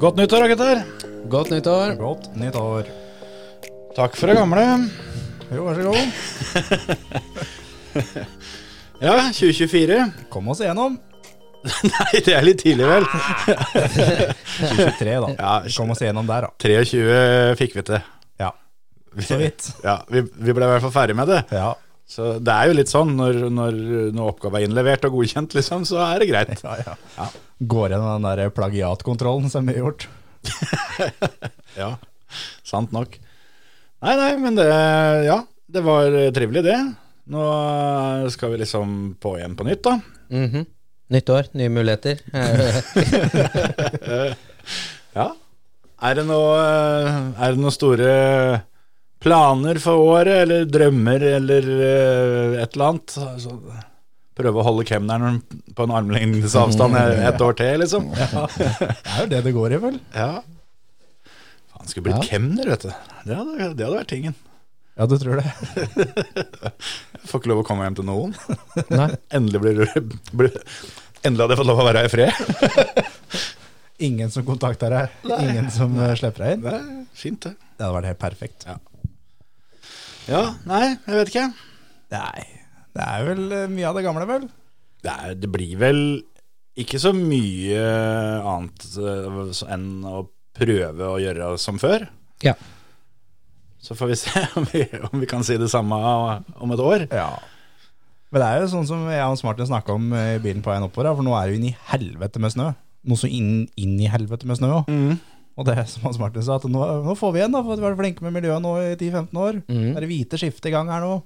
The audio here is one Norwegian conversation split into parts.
Godt nyttår, gutter. Godt nyttår. Godt nytt år. Takk for det gamle. Jo, vær så god. Ja, 2024. Kom oss igjennom. Nei, det er litt tidlig, vel. 2023, da. Ja, Kom oss igjennom der, da. 23 fikk vi til. Ja, så vidt. Ja, vi, vi ble i hvert fall ferdig med det. Ja, Så det er jo litt sånn når, når, når oppgave er innlevert og godkjent, liksom, så er det greit. ja, ja. Går gjennom den der plagiatkontrollen som vi har gjort. Ja, sant nok. Nei, nei, men det Ja, det var trivelig, det. Nå skal vi liksom på igjen på nytt, da. Nytt år, nye muligheter. Ja. Er det noe Er det noen store planer for året, eller drømmer, eller uh, et eller annet? Altså, prøve å holde kemneren på en armlengdes avstand et år til, liksom? Ja, det er jo det det går i, vel. Ja. Faen, skulle blitt Ja. kemner, vet du. Det hadde, det hadde vært tingen. Ja, du tror det? Jeg får ikke lov å komme hjem til noen. Nei. Endelig blir du blir, Endelig hadde jeg fått lov å være her i fred. Ingen som kontakter deg, ingen som eh, slipper deg inn. Det er fint, det. Det hadde vært helt perfekt. Ja, nei, jeg vet ikke. Nei, det er vel eh, mye av det gamle, vel? Det, er, det blir vel ikke så mye annet eh, enn å prøve å gjøre som før. Ja. Så får vi se om vi, om vi kan si det samme om et år. Ja. Men det er jo sånn som jeg og Martin snakka om eh, i bilen på veien oppover, for nå er det jo inn i helvete med snø. Noe så inn, inn i helvete med snø òg. Og det som Hans Martin sa, at nå, nå får vi igjen, da, for at vi har vært flinke med miljøet nå i 10-15 år. Mm. Det er hvite skiftet i gang her nå.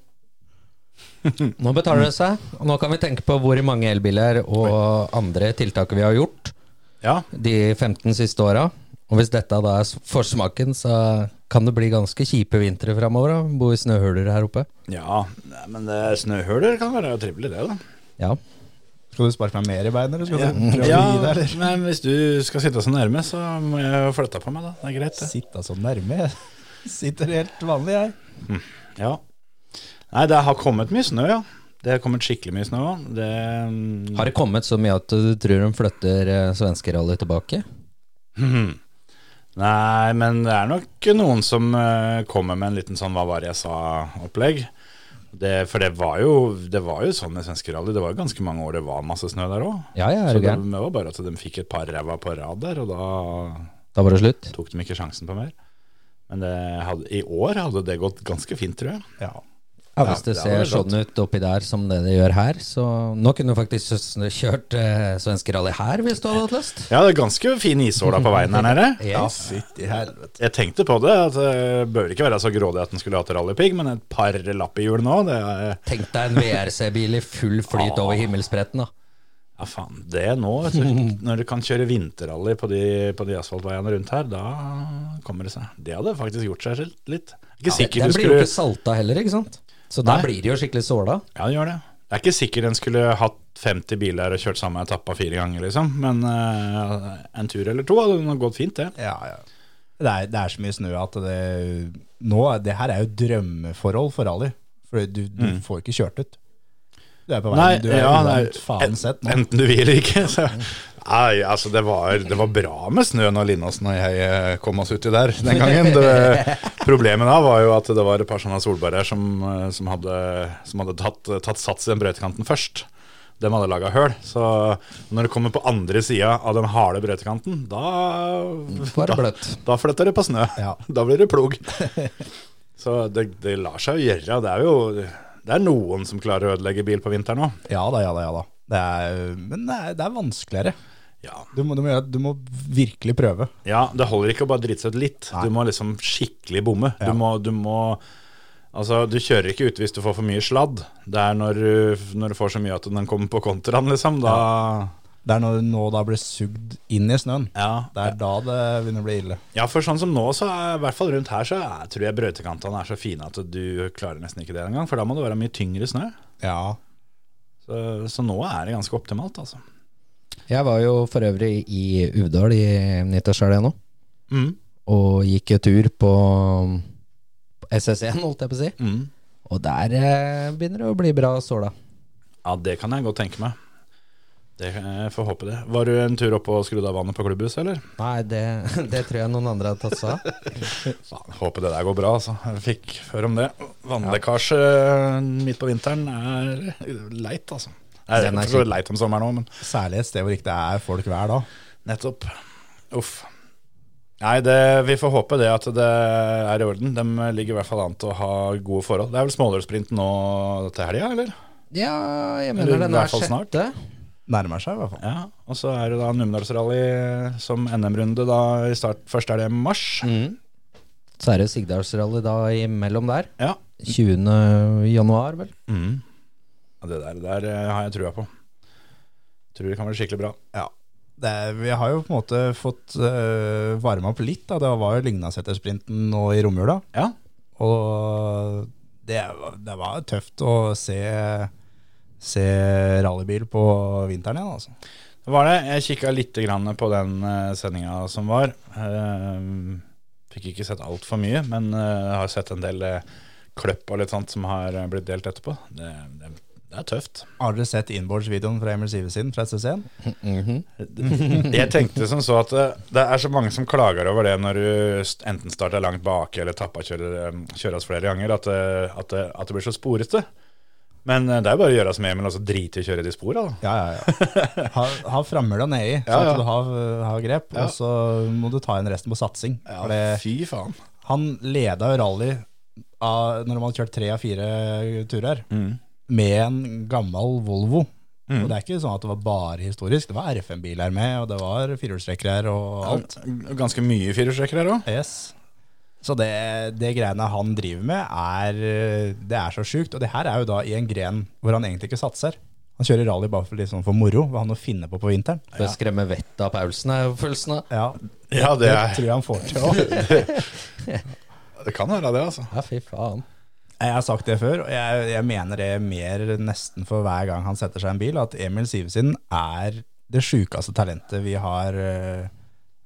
Nå betaler det seg, og nå kan vi tenke på hvor mange elbiler og andre tiltak vi har gjort Ja, de 15 siste åra. Og hvis dette da er forsmaken, så kan det bli ganske kjipe vintre framover. Bo i snøhuler her oppe. ja men det, snøhuler kan være trivelig, det, da. Ja. Skal du sparke meg mer i beina, eller skal Ja, du prøve ja å gi deg, eller? men hvis du skal sitte så nærme, så må jeg flytte på meg, da. Det er greit, det. Sitte så nærme. Sitter helt vanlig, jeg. Ja. Nei, det har kommet mye snø, ja. Det har kommet skikkelig mye snø òg. Det Har det kommet så mye at du tror de flytter eh, svenskerally tilbake? Nei, men det er nok noen som eh, kommer med en liten sånn 'hva var det jeg sa'-opplegg. Det, for det var, jo, det var jo sånn med svenske rally. Det var jo ganske mange år det var masse snø der òg. Ja, ja, Så det, det var bare at de fikk et par ræva på rad der, og da Da var det slutt? tok de ikke sjansen på mer. Men det hadde, i år hadde det gått ganske fint, tror jeg. Ja. Ja, hvis det det ser sånn ut oppi der som det det gjør her, så Nå kunne du faktisk kjørt eh, svenskerally her hvis du hadde hatt lyst. Ja, det er ganske fin isåla på veien her nede. Ja, fytti helvete. Jeg tenkte på det, at det bør ikke være så grådig at den skulle hatt rallypigg, men et par lapp i hjul nå, det er Tenk deg en VRC-bil i full flyt over himmelspretten, da. Ja, faen. Det nå, vet du. Når du kan kjøre vinterrally på de, på de asfaltveiene rundt her, da kommer det seg. Det hadde faktisk gjort seg litt. Ikke sikkert Den blir jo ikke salta heller, ikke sant? Så da blir de jo skikkelig såla. Ja, det gjør det. Det er ikke sikkert en skulle hatt 50 biler og kjørt samme etappa fire ganger, liksom. Men uh, en tur eller to hadde gått fint, det. Ja, ja. Det er, det er så mye snø at det Nå, det her er jo drømmeforhold for rally. For du, du får ikke kjørt ut. Du er på Nei, veien. Du er ja, nei, faen sett nå. Enten du vil eller ikke. Så. Nei, altså det var, det var bra med snøen og Linnåsen og jeg eh, kom oss uti der den gangen. Det, problemet da var jo at det var et par sånne solbærer som, eh, som hadde, som hadde tatt, tatt sats i den brøytekanten først. De hadde laga høl. Så når det kommer på andre sida av den harde brøytekanten, da, da, da flytter det på snø. Ja. Da blir det plog. Så det, det lar seg jo gjøre. Det er jo det er noen som klarer å ødelegge bil på vinteren òg. Ja da, ja da, ja da. Det er, men det er, det er vanskeligere. Ja. Du må, du, må, du må virkelig prøve. Ja, det holder ikke å bare drite seg ut litt. Nei. Du må liksom skikkelig bomme. Ja. Du må, du må Altså, du kjører ikke ut hvis du får for mye sladd. Det er når du, når du får så mye at den kommer på kontraen, liksom. Da, Det er når du nå da blir sugd inn i snøen. Ja, Det er da det begynner å bli ille. Ja, for sånn som nå, så er, i hvert fall rundt her, så er, tror jeg brøytekantene er så fine at du klarer nesten ikke det engang. For da må det være mye tyngre snø. Ja. Så, så nå er det ganske optimalt, altså. Jeg var jo for øvrig i Uvdal i nyttårshelga nå, Mm. og gikk en tur på SS1, holdt jeg på å si. Mm. Og der eh, begynner det å bli bra såla. Ja, det kan jeg godt tenke meg. Det jeg får håpe det. Var du en tur opp og skrudde av vannet på klubbhuset, eller? Nei, det, det tror jeg noen andre har tatt seg av. Håper det der går bra, altså. Jeg fikk høre om det. Vannlekkasje midt på vinteren er leit, altså. Det er Den er så leit om sommeren òg, men Særlig et sted hvor ikke det er folk hver dag. nettopp. Uff. Nei, det, vi får håpe det at det er i orden. De ligger i hvert fall an til å ha gode forhold. Det er vel smålørsprinten nå til helga, eller? Ja, jeg Eller mener i den er fall snart. sjette. Nærmer seg i hvert fall. Ja, og så er det da Numedalsrally som NM-runde da i start. Først er det mars. Mm. Så er det Sigdalsrally da imellom der. Ja. 20. januar, vel. Mm. Det der, der eh, har jeg trua på. Tror det kan bli skikkelig bra. Ja. Det, vi har jo på en måte fått uh, varma opp litt. Da. Det var jo Lygnasetersprinten nå i romjula. Ja. Og det, det var tøft å se, se rallybil på vinteren igjen, altså. Det var det. Jeg kikka litt grann på den uh, sendinga som var. Eh, fikk ikke sett altfor mye, men eh, har sett en del kløpp og litt sånt som har eh, blitt delt etterpå. Det, det, det er tøft. Har dere sett innboards-videoen fra Emil Sivesen fra SS1? Mm -hmm. Jeg tenkte som så at det, det er så mange som klager over det når du enten starter langt bak eller tappa kjører, eh, kjøres flere ganger, at det, at, det, at det blir så sporete. Men eh, det er bare å gjøre som Emil, altså drite i å kjøre de spora. Ja, ja, ja. Ha, ha frammøla nedi, så Ja, ja. at du har, har grep. Ja. Og så må du ta igjen resten på satsing. For det, fy faen. han leda jo rally av, når de hadde kjørt tre av fire turer, Mm. Med en gammel Volvo. Og det er ikke sånn at det var bare historisk. Det var RFM-biler med, og det var firehjulstrekkere og alt. Ganske mye firehjulstrekker her òg. Yes. Så det, det greiene han driver med, er, det er så sjukt. Og det her er jo da i en gren hvor han egentlig ikke satser. Han kjører rally bare for, liksom for moro. Hva han å finne på på vinteren. Det skremmer vettet av Paulsen, er jo følelsen av. Ja, Ja, det, det er, tror jeg han får til òg. det kan være det, altså. Ja, fy faen. Jeg har sagt det før, og jeg, jeg mener det mer nesten for hver gang han setter seg i en bil, at Emil Sivesen er det sjukeste talentet vi har, eh,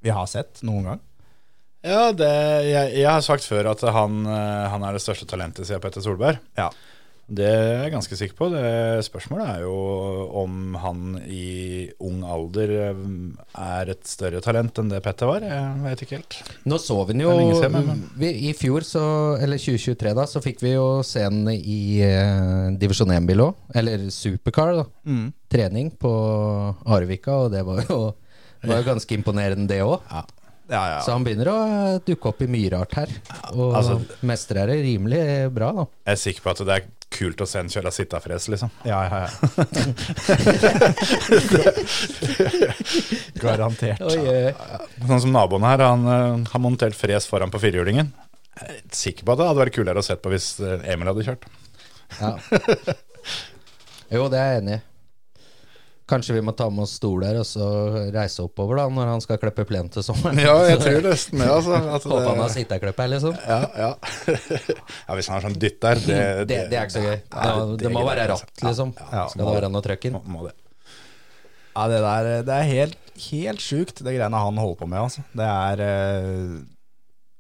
vi har sett noen gang. Ja, det, jeg, jeg har sagt før at han, eh, han er det største talentet siden Petter Solberg. Ja. Det er jeg ganske sikker på. Det Spørsmålet er jo om han i ung alder eh, er et større talent enn det Petter var. Jeg vet ikke helt. Nå så vi den jo vi, I fjor, så, eller 2023, da, så fikk vi jo se den i eh, divisjon 1-bil òg. Eller supercar, da. Mm. Trening på Arvika, og det var jo, var jo ganske imponerende, det òg. Ja, ja. Så han begynner å eh, dukke opp i mye rart her. Og altså- mestrer det rimelig bra, da. Jeg er sikker på at det er kult å se en kjøre sittafres, liksom. ja, ja, ja. Garantert. Sånn som naboen her, han eh, har montert fres foran på firehjulingen. Jeg er sikker på at det hadde vært kulere å se på hvis eh, Emil hadde kjørt. Ja. Jo, det er jeg enig i. Kanskje vi må ta med oss stol der og så reise oppover da når han skal klippe plen til sommeren. Ja, jeg tror nesten det, altså. At Håper han har det, sitteklipp her, liksom. ja, ja. ja, hvis han har sånn dytt der det, Det, det er ikke så gøy. Det, det må være ratt, liksom. Ja, Skal det være noe trøkk inn? Må, må det. Ja, det der det er helt, helt sjukt, det greiene han holder på med. Altså. Det er eh,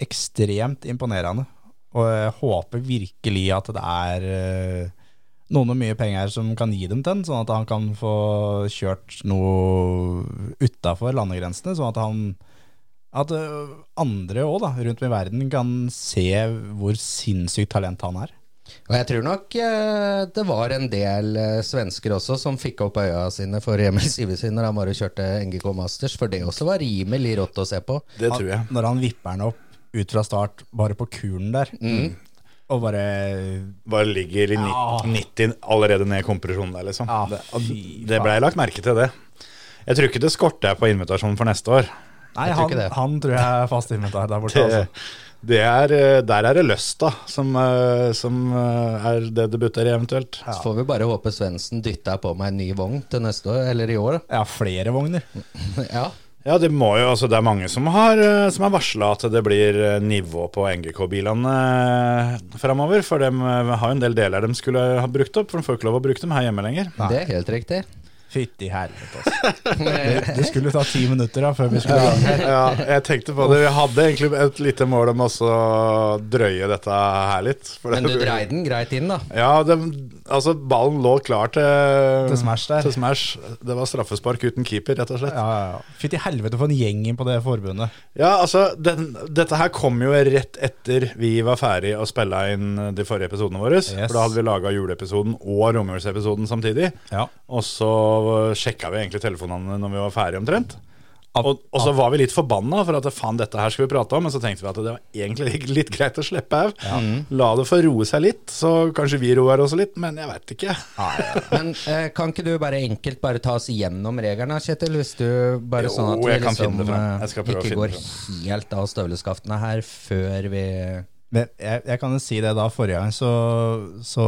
ekstremt imponerende. Og jeg håper virkelig at det er eh, noen med mye penger som kan gi dem til den, sånn at han kan få kjørt noe utafor landegrensene. Sånn at han at eh, andre òg, da, rundt om i verden, kan se hvor sinnssykt talent han er. Og jeg tror nok eh, det var en del eh, svensker også som fikk opp øya sine for Emil Sivesen når han bare kjørte NGK Masters, for det også var rimelig rått å se på. Det tror jeg. Når han vipper den opp ut fra start, bare på kulen der, og bare Bare ligger i ni- Ja. 90 allerede ned i kompresjonen der, liksom. Ja, det, det blei lagt merke til, det. Jeg tror ikke det skorter på invitasjonen for neste år. Nei, Jeg tror han, han tror jeg er fast invitar der borte. Det, Altså. Det er, eh, der er det Løsta som, eh, som eh, er det det butter i, eventuelt. Så får vi bare håpe Svendsen dytter på meg en ny vogn til neste år, eller i år. Ja, flere vogner. Ja. Ja, det må jo, altså det er mange som har, eh, som har varsla at det blir eh, nivå på NGK-bilene eh, framover. For de har jo en del deler de skulle ha brukt opp, for de får ikke lov å bruke dem her hjemme lenger. Det er helt riktig. Fytti helvete, altså. Det, det skulle ta ti minutter da, før vi skulle i gang. Ja, jeg tenkte på det. Vi hadde egentlig et lite mål om også å drøye dette her litt. for Men du dreide den greit inn, da. Ja, det, altså ballen lå klar til, Til smash der. til smash. Det var straffespark uten keeper, rett og slett. Ja, ja, ja. Fytti helvete for en gjeng inn på det forbundet. Ja, altså, den, dette her kom jo rett etter vi var ferdig å spille inn de forrige episodene våre. Yes. For da hadde vi laga juleepisoden og romjulsepisoden samtidig. Ja. Og så sjekka vi egentlig telefonene når vi var ferdige omtrent. Og, og så var vi litt forbanna for at faen, dette her skal vi prate om, men så tenkte vi at det var egentlig litt, greit å slippe av. La det få roe seg litt, så kanskje vi roer oss litt, men jeg veit ikke. Men eh, kan ikke du bare enkelt bare ta oss gjennom reglene, Kjetil? Hvis du bare Jo, sånn at vi liksom eh, ikke går helt av støvleskaftene her før vi jeg, jeg kan jo si det da, forrige gang så, så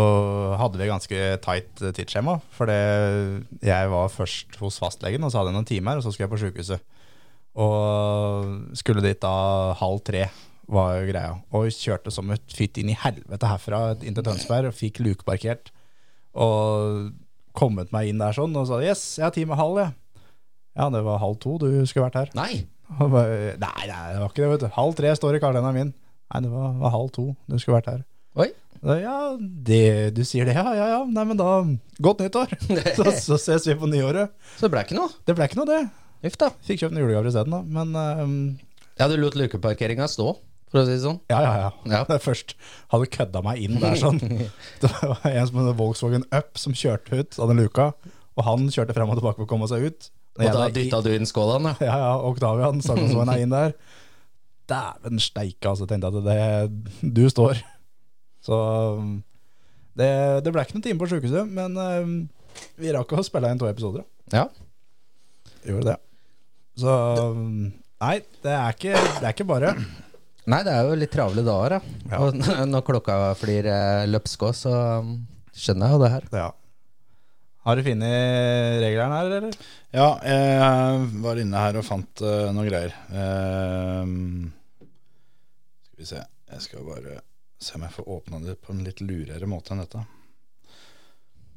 hadde vi ganske tight eh, tidsskjema. For jeg var først hos fastlegen, og så hadde jeg noen timer, og så skulle jeg på sykehuset. Og skulle dit da halv tre, var greia. Og kjørte som et fytt inn i helvete herfra inn til Tønsberg, og fikk lukeparkert. Og kommet meg inn der sånn, og sa yes, jeg har time halv, jeg. Ja, det var halv to, du skulle vært her. Nei! Bare, nei, nei, det var ikke det, vet du. Halv tre står i kalenderen min. Nei, det var, var halv to. Du skulle vært her. Oi! Da, Ja, det, du sier det, ja, ja, ja. Nei, men da, godt nyttår. så, så ses vi på nyåret. Så det ble ikke noe. Det ble ikke noe, det. Uff da. Fikk kjøpt en julegave isteden, da. Men um, Ja, du lot lukeparkeringa stå, for å si det sånn. ja, ja, ja. Ja. Det først hadde kødda meg inn der sånn. Det var en som hadde Volkswagen Up som kjørte ut av den luka. Og han kjørte frem og tilbake for å komme seg ut. Og da dytta du inn skålen, ja. Ja, ja, Octavian, Sagnesvann er inn der. Dæven steike, altså. Tenkte jeg at det, du står. Så det, det ble ikke noen time på sjukehuset, men um, vi rakk å spille inn to episoder. ja. Gjorde det. Så Nei, det er ikke, det er ikke bare. Nei, det er jo litt travle dager, da. Ja. Og når klokka flyr eh, løpsk òg, så skjønner jeg jo det her. Ja. Har du funnet reglene her, eller? Ja, jeg var inne her og fant uh, noen greier. Ehm, skal vi se Jeg skal bare se om jeg får åpna det på en litt lurere måte enn dette.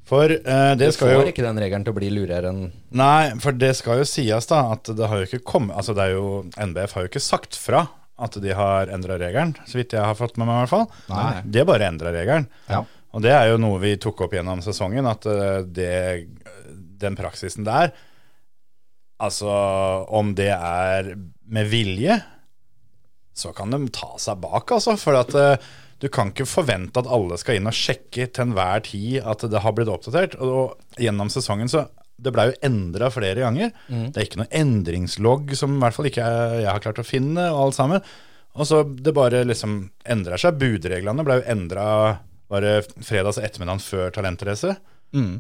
For eh, det Du skal jo Du får ikke den regelen til å bli lurere enn Nei, for det skal jo sies da at det har jo ikke kommet Altså det er jo NBF har jo ikke sagt fra at de har endra regelen, så vidt jeg har fått med meg i hvert fall. Nei. De har bare endra regelen. Ja. Og det er jo noe vi tok opp gjennom sesongen, at eh, det, den praksisen der Altså, om det er med vilje, så kan de ta seg bak, altså. For at eh, du kan ikke forvente at alle skal inn og sjekke til enhver tid at det har blitt oppdatert. Og, gjennom sesongen så Det blei jo endra flere ganger. Det er ikke noe endringslogg som i hvert fall ikke jeg, jeg har klart å finne, og alt sammen. Og så det bare liksom endrer seg. Budreglene ble jo endra bare fredags ettermiddag før talentrace.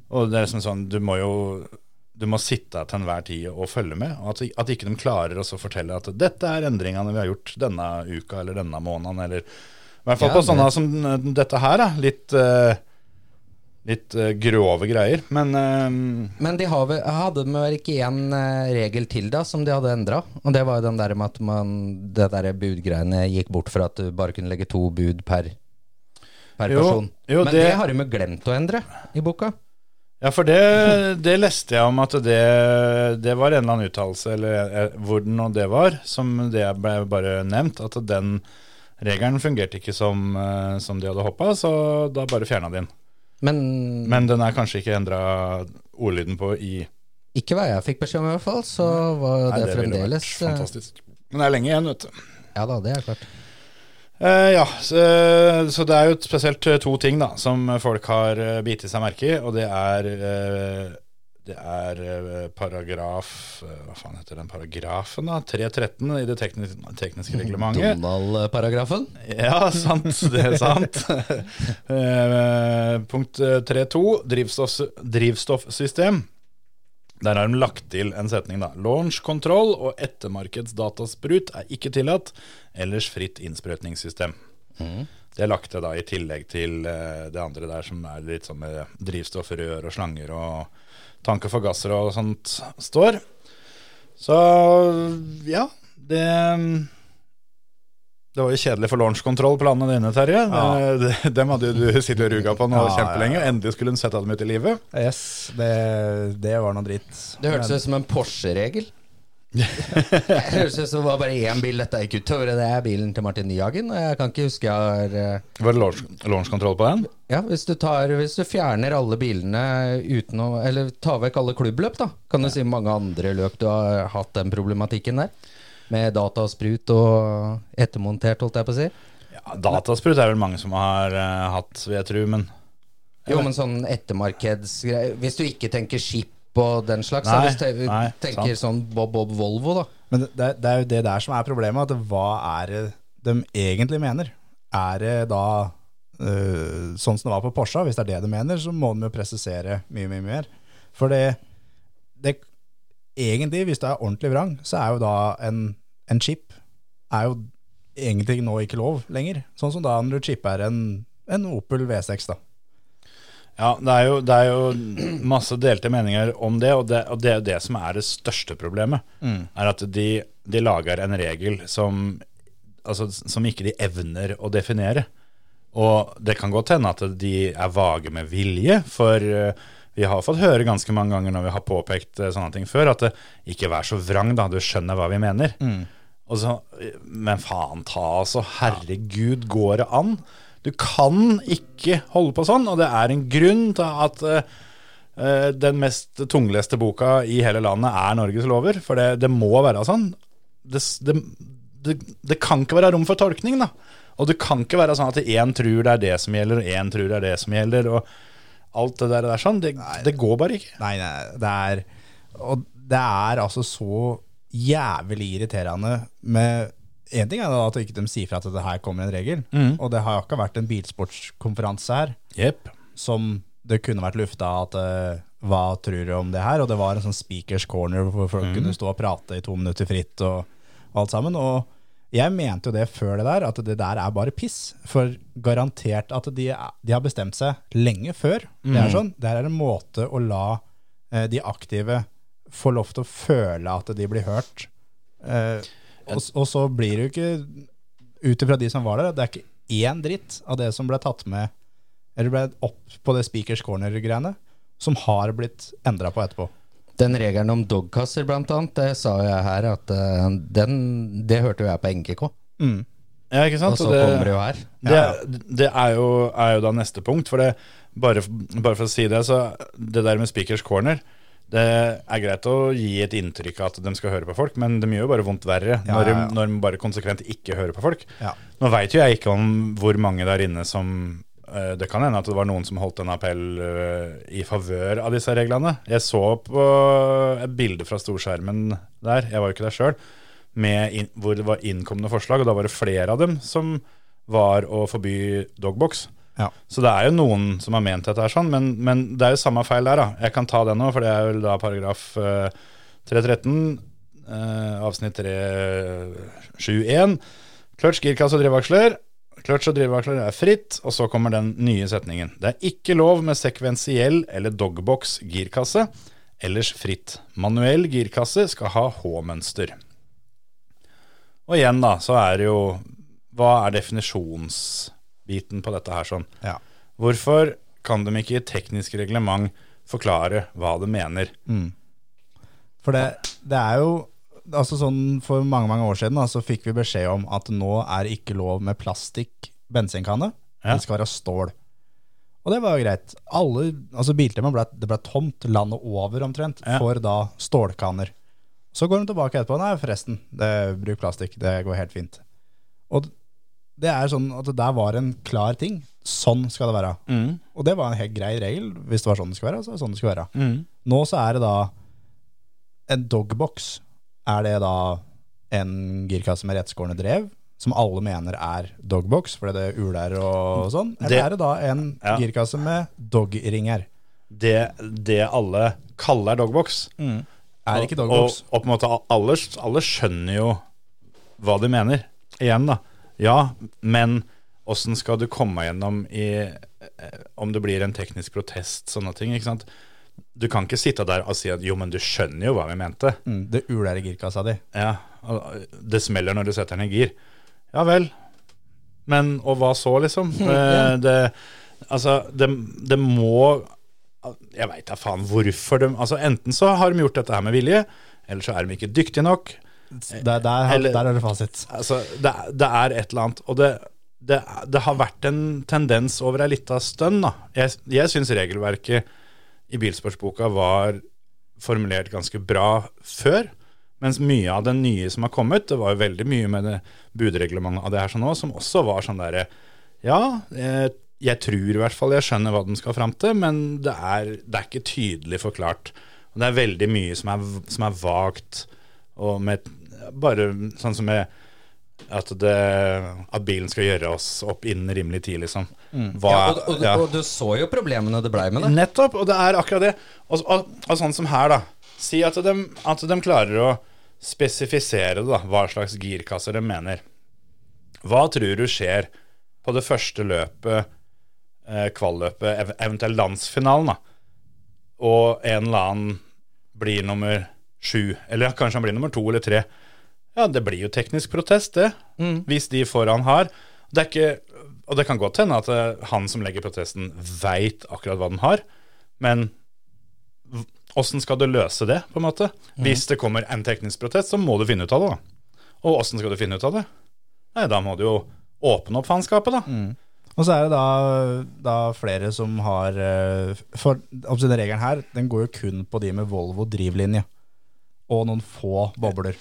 Og det er liksom sånn, du må jo du må sitte til enhver tid og følge med. At, at ikke de klarer å fortelle at dette er endringene vi har gjort denne uka eller denne måneden. Eller, I hvert fall Ja, på sånne som eh, dette her. Da. Litt, uh, litt uh, grove greier. Men uh, Men de har hadde de vel ikke eh, regel til da som de hadde endra? Og det var jo den der med at man, det der budgreiene gikk bort fra at du bare kunne legge to bud per, per Jo, person. jo, Men det- det har de jo glemt å endre i boka. Ja, for det, det leste jeg om at det, det var en eller annen uttalelse, eller eh, hvor den og det var, som det ble bare nevnt, at den regelen fungerte ikke som, eh, som de hadde håpa, så da bare fjerna de den. Men, Men den er kanskje ikke endra ordlyden på i ikke hva jeg fikk beskjed om, i hvert fall. Så var Nei, det, ville fremdeles vært eh, fantastisk. Men det er lenge igjen, vet du. Ja da, det er klart. Eh, ja, så, så det er jo spesielt eh, to ting da som folk har uh, bitt seg merke i, og det er uh, det er eh, paragraf eh, Hva faen heter den paragrafen, da? 313 i det tekniske, tekniske reglementet. Donald-paragrafen. Ja, sant. Det er sant. Eh, punkt eh, 3.2, drivstoff, drivstoffsystem. Der har de lagt til en setning, da. Launch control og ettermarkedsdatasprut er ikke tillatt, ellers fritt innsprøytningssystem. Det er lagt til da i tillegg til eh, det andre der som er litt sånn med drivstoff, rør og slanger og tank og forgasser og sånt står. Så ja, det det var jo kjedelig for launchkontroll planene dine, Terje. Ja. Det- Dem hadde jo du sittet og ruga på nå Ja, kjempelenge. ja. Endelig skulle hun sette dem ut i livet. Yes, det, det var noe dritt. Det hørtes ut som en Porsche-regel. det hørtes ut som det var bare én bil dette gikk utover. Det er bilen til Martin Nyhagen. Jeg kan ikke huske jeg har eh, Var det launch, launchkontroll på den? Ja, hvis du, tar, hvis du fjerner alle bilene uten å Eller tar vekk alle klubbløp, da. Kan du si mange andre løp du har hatt den problematikken der? Med datasprut og ettermontert, holdt jeg på å si. Ja, Datasprut er vel mange som har uh, hatt, vil jeg tro, men Jo, men sånn ettermarkedsgreier Hvis du ikke tenker skip og den slags, Nei, så hvis du nei, tenker sånn Bob Bob Volvo, da. Men det, det er jo det der som er problemet. At hva er det de egentlig mener? Er det da uh, sånn som det var på Porsche? Hvis det er det de mener, så må de jo presisere mye, mye mer. For det, det Egentlig, hvis du er ordentlig vrang, så er jo da en, en chip er jo egentlig nå ikke lov lenger. Sånn som da når du chipper en, en Opel V6, da. Ja, det er, jo, det er jo masse delte meninger om det, og det, og det er jo det som er det største problemet. Er at de, de lager en regel som, altså, som ikke de evner å definere. Og det kan godt hende at de er vage med vilje, for eh, vi har fått høre ganske mange ganger når vi har påpekt eh, sånne ting før, at det, ikke vær så vrang, da, du skjønner hva vi mener. Og så, men faen ta, altså. Herregud, går det an? Du kan ikke holde på sånn, og det er en grunn til at eh, eh, den mest tungleste boka i hele landet er Norges lover. For det, det må være sånn. Det, det, det, det kan ikke være rom for tolkning, da. Og det kan ikke være sånn at én tror det er det som gjelder, og én tror det er det som gjelder. Og alt det der, der sånn. Det, det går bare ikke. Nei, nei, det er Og det er altså så jævlig irriterende med En ting er da at ikke de sier fra at det her kommer en regel, og det har jo ikke vært en bilsportskonferanse her yep. som det kunne vært lufta at uh, hva tror du om det her? Og det var en sånn speakers corner hvor folk kunne stå og prate i to minutter fritt og, og alt sammen. Og jeg mente jo det før det der, at det der er bare piss. For garantert at de, de har bestemt seg lenge før. Det er sånn, det er en måte å la eh, de aktive få lov til å føle at de blir hørt. Eh, og, og så blir det jo ikke, ut ifra de som var der, det er ikke én dritt av det som ble tatt med eller ble opp på det Speakers Corner-greiene, som har blitt endra på etterpå. Den regelen om dogkasser, blant annet, det sa jeg her at uh, den, det hørte jo jeg på NGK. Ja, ikke sant? Og så det- kommer det jo her. Det, det er, jo, er jo da neste punkt. For det, bare, bare for å si det, så det der med speakers corner Det er greit å gi et inntrykk av at de skal høre på folk, men det gjør jo bare vondt verre Ja, når. De, når de bare konsekvent ikke hører på folk. Ja. Nå veit jo jeg ikke om hvor mange der inne som Det kan hende at det var noen som holdt en appell eh, i favør av disse reglene. Jeg så på et bilde fra storskjermen der, jeg var jo ikke der sjøl, hvor det var innkomne forslag, og da var det flere av dem som var å forby dogbox. Ja. Så det er jo noen som har ment dette er sånn, men, men det er jo samme feil der, da. Jeg kan ta det nå, for det er vel da paragraf eh, 313, eh, avsnitt 371. Clutch, girkasse og drivaksler. Clutch og drivaksler er fritt, og så kommer den nye setningen. Det er ikke lov med sekvensiell eller dogbox girkasse. Ellers fritt. Manuell girkasse skal ha H-mønster. Og igjen, da, så er det jo Hva er definisjonsbiten på dette her sånn? Ja. Hvorfor kan de ikke i teknisk reglement forklare hva de mener? For det, det er jo altså sånn For mange mange år siden da, så fikk vi beskjed om at nå er det ikke lov med plastikk bensinkanne. Ja. Det skal være stål. Og det var jo greit. Alle, altså ble, det ble tomt landet over omtrent Ja. for da stålkanner. Så går de tilbake etterpå. Nei, forresten, det, bruk plastikk. Det går helt fint. Og det er sånn at det der var en klar ting. Sånn skal det være. Og det var en helt grei regel. Hvis det var sånn det skulle være, så er det sånn det skulle være. Nå så er det da en dogbox. Er det da en girkasse med rettskårne drev, som alle mener er dogbox, fordi det uler og sånn? Eller Det- er det da en Ja. girkasse med dogringer? Det, det alle kaller dogbox. Er ikke Og, og, og på en måte alle, alle skjønner jo hva de mener. Igjen, da. Ja, men åssen skal du komme gjennom i eh, Om det blir en teknisk protest, sånne ting. ikke sant? Du kan ikke sitte der og si at jo, men du skjønner jo hva vi mente. Mm, det uler i girkassa di. Ja, Det smeller når du setter den i gir. Ja vel. Men og hva så, liksom? ja. Det, altså, det, det må Jeg veit da faen hvorfor de Altså, enten så har de gjort dette her med vilje, eller så er de ikke dyktige nok. Der, der, Eller- der er det fasit. Altså, det, det er et eller annet Og det, det, det har vært en tendens over ei lita stund, da. Jeg, jeg syns regelverket i bilsportsboka var formulert ganske bra før. Mens mye av det nye som har kommet, det var jo veldig mye med det budreglementet av det her sånn nå, som også var sånn derre Ja, jeg, jeg tror i hvert fall jeg skjønner hva den skal fram til, men det er, det er ikke tydelig forklart. Og det er veldig mye som er, som er vagt, og med Bare sånn som med at, det, at bilen skal gjøre oss opp innen rimelig tid, liksom. Hva, Ja, og, og, ja. og du så jo problemene det blei med det. Nettopp, og det er akkurat det. Og, og, sånn som her, da. Si at de, at de klarer å spesifisere da, hva slags girkasser de mener. Hva tror du skjer på det første løpet, eh, kvalløpet, ev eventuelt landsfinalen, da, og en eller annen blir nummer sju, eller kanskje han blir nummer to eller tre? Ja, det blir jo teknisk protest, det. Hvis de foran har. Det ikke, og det kan godt hende at eh, han som legger protesten, veit akkurat hva den har, men åssen skal du løse det, på en måte? Hvis det kommer en teknisk protest, så må du finne ut av det, da. Og åssen skal du finne ut av det? Nei, da må du jo åpne opp faenskapet, da. Og så er det da, da flere som har eh, For den regelen her Den går jo kun på de med Volvo drivlinje. Og noen få bobler.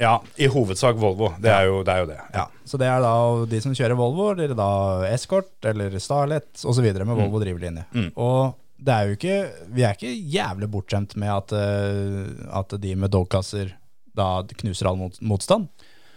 Ja, i hovedsak Volvo. Det er jo det. Er jo det. Ja. Så det er da de som kjører Volvo, eller da Escort eller Starlet osv. med Volvo drivlinje. Og det er jo ikke Vi er ikke jævlig bortskjemt med at, eh, at de med dogkasser da knuser all mot, motstand.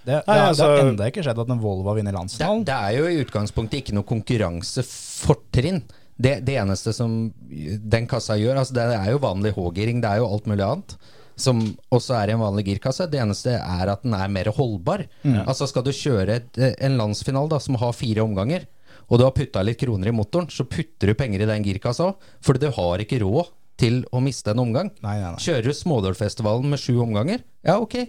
Det, det, altså, har- det har altså- enda ikke skjedd at en Volvo har vunnet Det, landsfinalen. det er jo i utgangspunktet ikke noe konkurransefortrinn. Det, det eneste som den kassa gjør, altså det er jo vanlig H-giring, det er jo alt mulig annet. Som også er i en vanlig girkasse. Det eneste er at den er mer holdbar. Altså Skal du kjøre et, en landsfinale da, som har fire omganger, og du har putta litt kroner i motoren, så putter du penger i den girkassa òg. For du har ikke råd til å miste en omgang. Nei, nei, nei. Kjører du Smådølfestivalen med sju omganger, ja ok.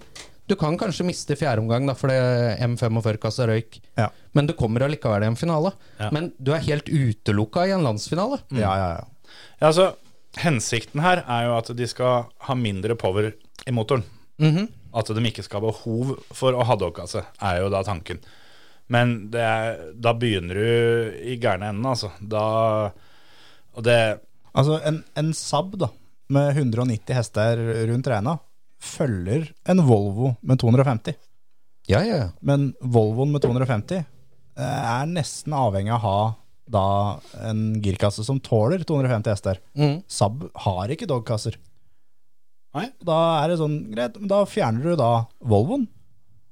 Du kan kanskje miste fjerde omgang da, fordi M45-kassa røyk. Ja. Men du kommer allikevel i en finale. Men du er helt utelukka i en landsfinale. Ja, ja, ja. Ja, altså, hensikten her er jo at de skal ha mindre power i motoren. At de ikke skal ha behov for å ha dogkasse, er jo da tanken. Men det er, da begynner du i gærne enden, altså. Da Og det Altså, en, en Saab da, med 190 hester rundt regna, følger en Volvo med 250. Ja, ja, ja. Men Volvoen med 250 eh, er nesten avhengig av å ha da en girkasse som tåler 250 hester. Mm. Saab har ikke dogkasser. Nei. Da er det sånn, greit, da fjerner du da Volvoen.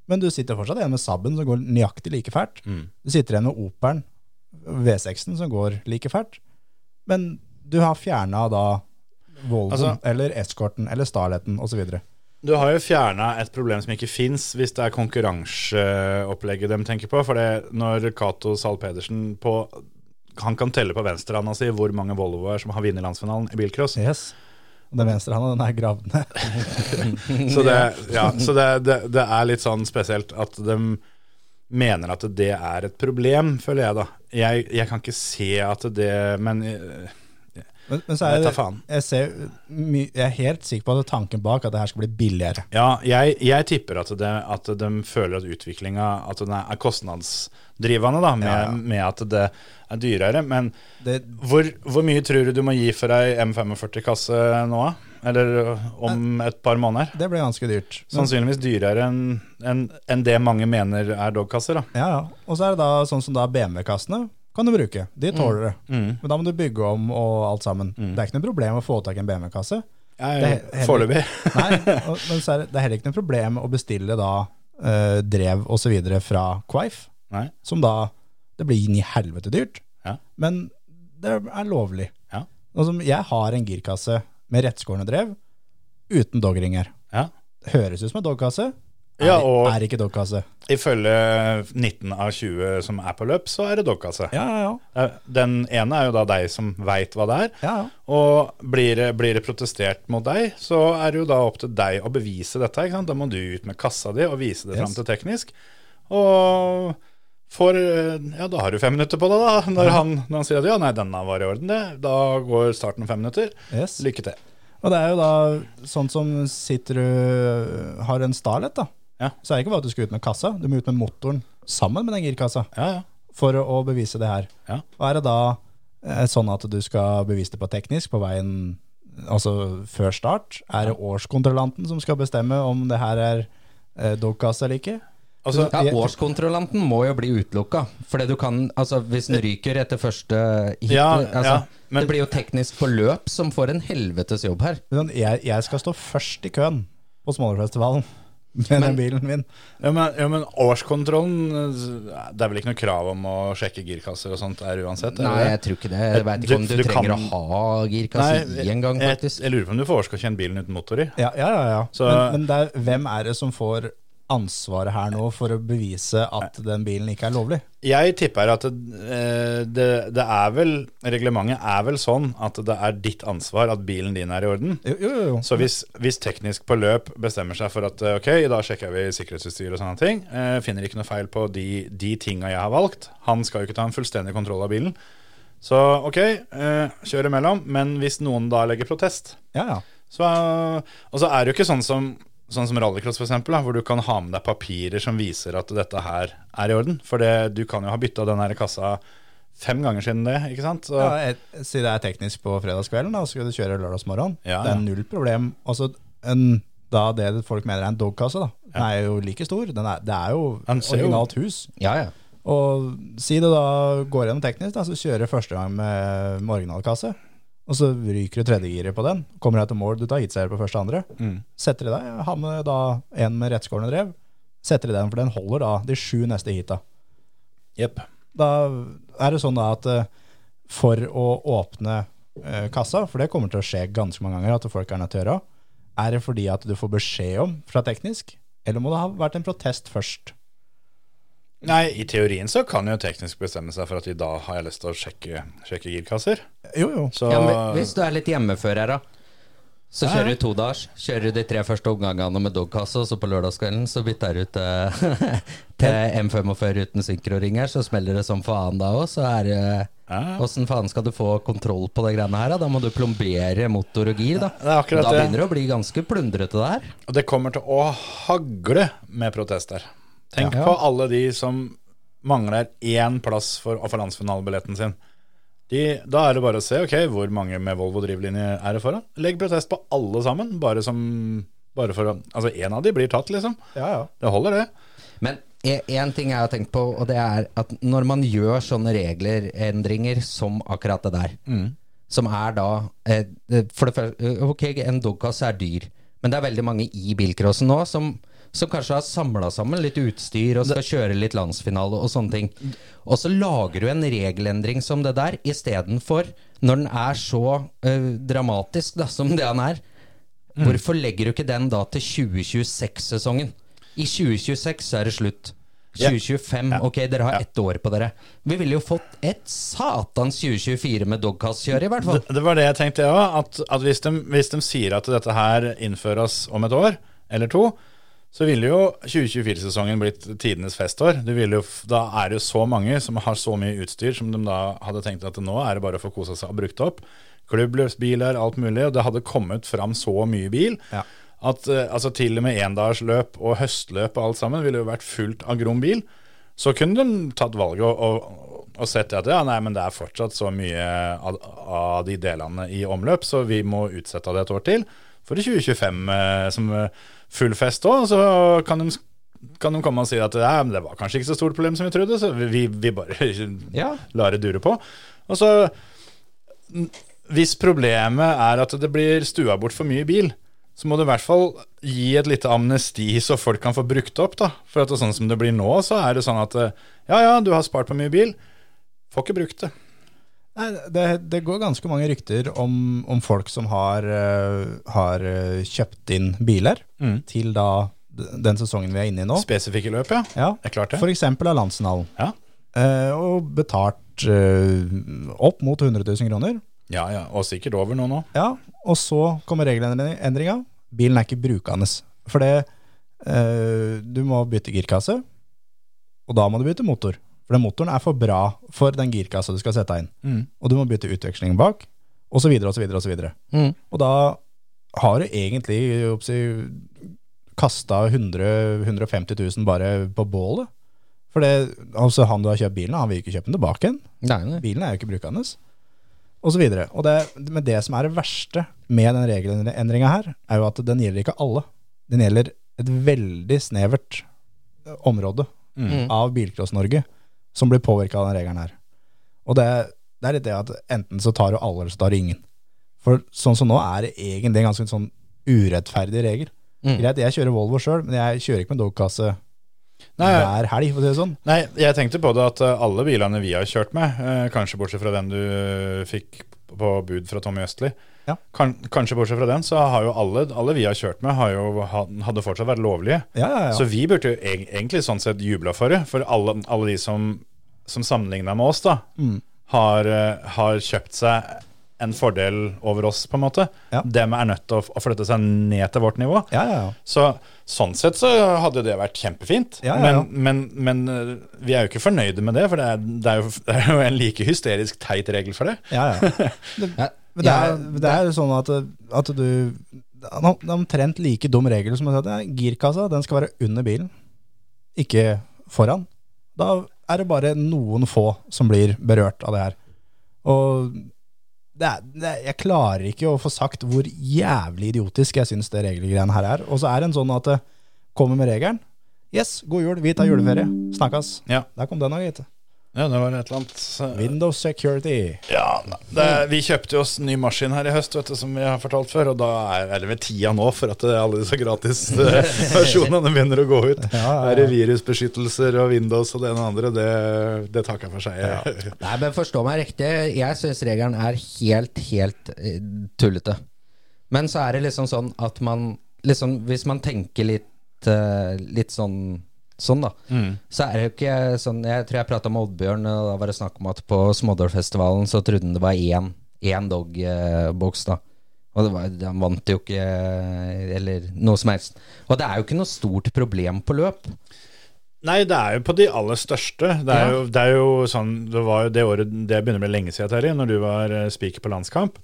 Men du sitter fortsatt igjen med Saaben som går nøyaktig like fælt. Du sitter igjen med Operen, V6-en, som går like fælt. Men du har fjerna da Volvoen, Altså- eller Escorten, eller Starletten osv. Du har jo fjerna et problem som ikke fins, hvis det er konkurranseopplegget de tenker på. For det, når Cato Zahl Pedersen på Han kan telle på venstrehanda si hvor mange Volvoer som har vunnet landsfinalen i bilcross. Yes. Og Den venstrehanda, den er gravd ned. Så, det, ja, så det, det, det er litt sånn spesielt at de mener at det er et problem, føler jeg da. Jeg, jeg kan ikke se at det Men eh, Men, men så er det, jeg, ser, jeg er helt sikker på at tanken bak at det her skal bli billigere. ja, jeg, jeg tipper at, det, at de føler at utviklinga At den er kostnadsdrivende, da, med, Ja, ja. med at det er dyrere. Men Det, hvor, hvor mye tror du du må gi for ei M45-kasse nå. Eller om et par måneder? det blir ganske dyrt. Sannsynligvis dyrere enn en, en det mange mener er dogkasser. da. ja, ja. Og så er det da sånn som da BMW-kassene kan du bruke. De tåler det. Mm. Men da må du bygge om og alt sammen. Det er ikke noe problem å få tak i en BMW-kasse. Foreløpig. Nei, men så er det, det er heller ikke noe problem å bestille da uh, drev videre fra Quaif, Nei. som da Det blir inn i helvete dyrt, Ja. men det er lovlig. Ja. Jeg har en girkasse med rettskårne drev, uten dogringer. Ja. Høres ut som en dogkasse, er, Ja, og- er ikke dogkasse. Ifølge 19 av 20 som er på løp, så er det dogkasse. Ja, ja, ja. Eh, Den ene er jo da deg som veit hva det er. ja, ja. Og blir det, blir det protestert mot deg, så er det jo da opp til deg å bevise dette. ikke sant? Da må du ut med kassa di og vise det fram til teknisk. Og eh, Ja, da har du fem minutter på det, da. Når, han, når han sier at ja, nei, denne var i orden, det. Da går starten fem minutter. Yes. Lykke til. Og det er jo da sånn som sitter du har en Starlet, da. Ja. Så er det ikke bare at du skal ut med kassa, du må ut med motoren sammen med den girkassa Ja, ja. for å, å bevise det her. Ja. Og er det da eh, sånn at du skal bevise det på teknisk på veien Altså før start? Er det årskontrollanten som skal bestemme om det her er eh, dogkasse eller ikke? Altså, Ja, Årskontrollanten må jo bli utelukka. det du kan, altså Hvis den ryker etter første hit Ja, altså, ja, men- Det blir jo teknisk forløp som får en helvetes jobb her. Jeg, jeg skal stå først i køen på Smålerfestivalen med den bilen min. ja, men, ja, men årskontrollen eh, Det er vel ikke noe krav om å sjekke girkasser og sånt der uansett? Nei, jeg tror ikke det. Jeg vet ikke om du, Du- trenger kan- å ha girkasse i engang, gang, faktisk. jeg lurer på om du får årsgodkjent bilen uten motor i. Ja, ja, ja. ja. Så- men men er, hvem er det som får ansvaret her nå for å bevise at den bilen ikke er lovlig? Jeg tipper at det, eh, det, det er vel Reglementet er vel sånn at det er ditt ansvar at bilen din er i orden. Jo, jo, jo. Så hvis, hvis teknisk på løp bestemmer seg for at eh, ok, da sjekker vi sikkerhetsutstyr og sånne ting, eh, finner ikke noe feil på de, de tinga jeg har valgt, han skal jo ikke ta en fullstendig kontroll av bilen. Så ok, kjør imellom, men hvis noen da legger protest, Ja, ja. så, og så er det jo ikke sånn som, sånn som rallycross, for eksempel, hvor du kan ha med deg papirer som viser at dette her er i orden. For det, du kan jo ha bytta den her kassa fem ganger siden det, ikke sant? Så, ja jeg, Si det er teknisk på fredagskvelden, da, så skal du kjøre lørdagsmorgen. Ja, Det er null problem. Altså, en, da det folk mener er en dogkasse, da. Den er jo like stor. Den er, det er jo jo- originalt hus. Ja, ja. Og si det da går gjennom teknisk, da, så kjører første gang med, med originalkasse. Og så ryker du tredjegiret på den. Kommer deg til mål, du tar hitseier på første og andre. Mm. Setter i deg, har med da en med rettskårende drev. Setter i den, for den holder da de sju neste heata. Yep. Da er det sånn da at eh, for å åpne eh, kassa, for det kommer til å skje ganske mange ganger at folk er nødt til å gjøre, er det fordi at du får beskjed om fra teknisk, eller må det ha vært en protest først? Nei, i teorien så kan jo teknisk bestemme seg for at i dag har jeg lyst til å sjekke, sjekke girkasser. Jo, jo. Så ja men hvis du er litt hjemmefører, da. Så kjører du to dager Kjører du de tre første omgangene med dogkasse, og så på lørdagskvelden så bytter du ut eh, til M45 uten synkroringer, så smeller det som faen da òg. Så er det. Åssen faen skal du få kontroll på de greiene her? Da, da må du plombere motor og gir, da. Det er akkurat da begynner det å bli ganske plundrete, det her. Og det kommer til å hagle med protester. Tenk Ja. på alle de som mangler én plass for å få landsfinalebilletten sin. De, da er det bare å se ok, hvor mange med Volvo drivlinje er det foran. Legg protest på alle sammen, bare som bare for å, Altså, én av de blir tatt, liksom. Ja, ja. Det holder, det. Men én ting jeg har tenkt på, og det er at når man gjør sånne reglerendringer som akkurat det der, som er da eh, For det første, ok, en dogkasse er dyr, men det er veldig mange i bilcrossen nå som, som kanskje har samla sammen litt utstyr og skal kjøre litt landsfinale og sånne ting. Og så lager du en regelendring som det der, istedenfor, når den er så uh, dramatisk da, som det han er, hvorfor legger du ikke den da til 2026-sesongen? I 2026 så er det slutt. Ja. 2025, ok, dere har ett år på dere. Vi ville jo fått et satans 2024 med dogcast-kjør, i hvert fall. Det, det var det jeg tenkte, jeg òg. At, at hvis, de, hvis de sier at dette her innføres om et år eller to, så ville jo 2024-sesongen blitt tidenes festår. Jo, da er det jo så mange som har så mye utstyr som de da hadde tenkt at nå er det bare å få kosa seg og brukt opp. Klubbløpsbiler, alt mulig. Og det hadde kommet fram så mye bil. Ja. At eh, altså, til og med endagsløp og høstløp og alt sammen ville jo vært fullt av grom bil. Så kunne de tatt valget og, og, og sett at ja, nei, men det er fortsatt så mye av, av de delene i omløp, så vi må utsette det et år til. For i 2025 eh, som eh, full fest òg, så kan de, kan de komme og si at det var kanskje ikke så stort problem som vi trodde, så vi, vi bare Ja. lar det dure på. Og så Hvis problemet er at det blir stua bort for mye bil, så må du i hvert fall gi et lite amnesti så folk kan få brukt opp. da. For at det er sånn som det blir nå, så er det sånn at eh, ja ja, du har spart på mye bil, får ikke brukt det. Nei, det, det går ganske mange rykter om, om folk som har, eh, har eh, kjøpt inn biler Mm. til da den sesongen vi er inne i nå. Spesifikke løp, ja. Ja, Det er klart det. Eksempel av Lansenhallen. Ja. Eh, og betalt eh, opp mot 100 000 kroner. ja, ja. Og sikkert over nå nå. Ja, og så kommer regelendringa. Bilen er ikke brukende. For det eh, Du må bytte girkasse, og da må du bytte motor. For den motoren er for bra for den girkassa du skal sette inn. Mm. Og du må bytte utveksling bak, og så videre. Mm. Og da har du egentlig kasta 100 150 000 bare på bålet. For det, altså han du har kjøpt bilen han vil ikke kjøpe den tilbake igjen. Nei, nei. Bilen er jo ikke brukende. Og så videre. Og det, men det som er det verste med den regelendringa her, er jo at den gjelder ikke alle. Den gjelder et veldig snevert område Mm. av Bilcross-Norge som blir påvirka av den regelen her. Og det, det er litt det at enten så tar du alle, eller så tar du ingen. For sånn som nå er det egentlig en ganske sånn urettferdig regel. Mm. Greit, jeg kjører Volvo sjøl, men jeg kjører ikke med dogkasse Nei, hver helg, for å si det sånn. Nei, jeg tenkte på det at eh, alle bilene vi har kjørt med, eh, kanskje bortsett fra den du fikk på bud fra Tommy Østli, Ja. kan, kanskje bortsett fra den, så har jo alle, alle vi har kjørt med, har jo, hadde fortsatt vært lovlige. Ja, ja, ja. Så vi burde jo egentlig sånn sett jubla for det, for alle, alle de som, som sammenligna med oss, da, Mm. har, eh, har kjøpt seg en fordel over oss, på en måte. Ja. Dem er nødt til å, flytte seg ned til vårt nivå. ja, ja, ja. Så sånn sett så hadde det vært kjempefint. Ja, ja, ja. Men, men, men eh, vi er jo ikke fornøyde med det, for det er, det er, jo, det er jo en like hysterisk teit regel for det. ja, ja. Ja, det er, det er jo sånn at, at du Det er omtrent like dum regel som å si at girkassa den skal være under bilen, ikke foran. Da er det bare noen få som blir berørt av det her. Og det er, det jeg klarer ikke å få sagt hvor jævlig idiotisk jeg syns det regelgreiene her er. Og så er det en sånn at det kommer med regelen. Yes, god jul, vi tar juleferie. Snakkes. Ja. Der kom den òg, gitt. Ja, det var et eller annet Windows security. Ja, det, Vi kjøpte jo oss ny maskin her i høst, vet du, som vi har fortalt før. Og da er, det ved tida nå for at alle disse gratisversjonene begynner å gå ut. Ja, ja, ja. Er virusbeskyttelser og Windows og det ene og andre, det, det takker for seg. Nei, men forstå meg riktig. Jeg syns regelen er helt, helt eh, tullete. Men så er det liksom sånn at man liksom, Hvis man tenker litt, eh, litt sånn Sånn da Så er det jo ikke sånn Jeg tror jeg prata med Oddbjørn, og da var det snakk om at på Smådalfestivalen så trodde han det var én, én dog-boks, da. Og det var, han vant jo ikke Eller noe som helst. Og det er jo ikke noe stort problem på løp. Nei, det er jo på de aller største. Det er, Ja. jo, det er jo sånn Det var jo det året Det begynner å bli lenge siden, Terje, når du var eh, speaker på landskamp.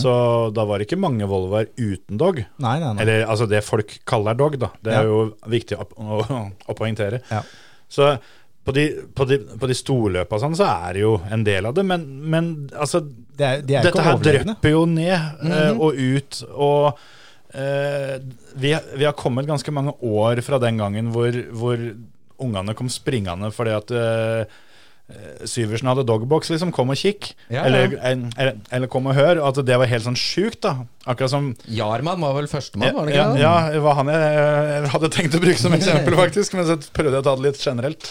Så da var det ikke mange Volvoer uten dog. Nei, nei, nei. Eller altså det folk kaller dog, da. Det er Ja. jo viktig å, å, å poengtere. Ja. Så på de, på de, på de storløpa sånn, så er det jo en del av det, men, men altså Det er, de er Dette her drypper jo ned eh, og ut, og uh, vi, vi har kommet ganske mange år fra den gangen hvor, hvor ungene kom springende fordi at eh, Syversen hadde dogbox, liksom. Kom og kikk. Ja, ja. Eller, eller, eller kom og hør. At det var helt sånn sjukt, da. Akkurat som Jarman var vel førstemann, var det ja, ikke det? ja, det var han jeg eh, hadde tenkt å bruke som eksempel, faktisk. Men så prøvde jeg å ta det litt generelt.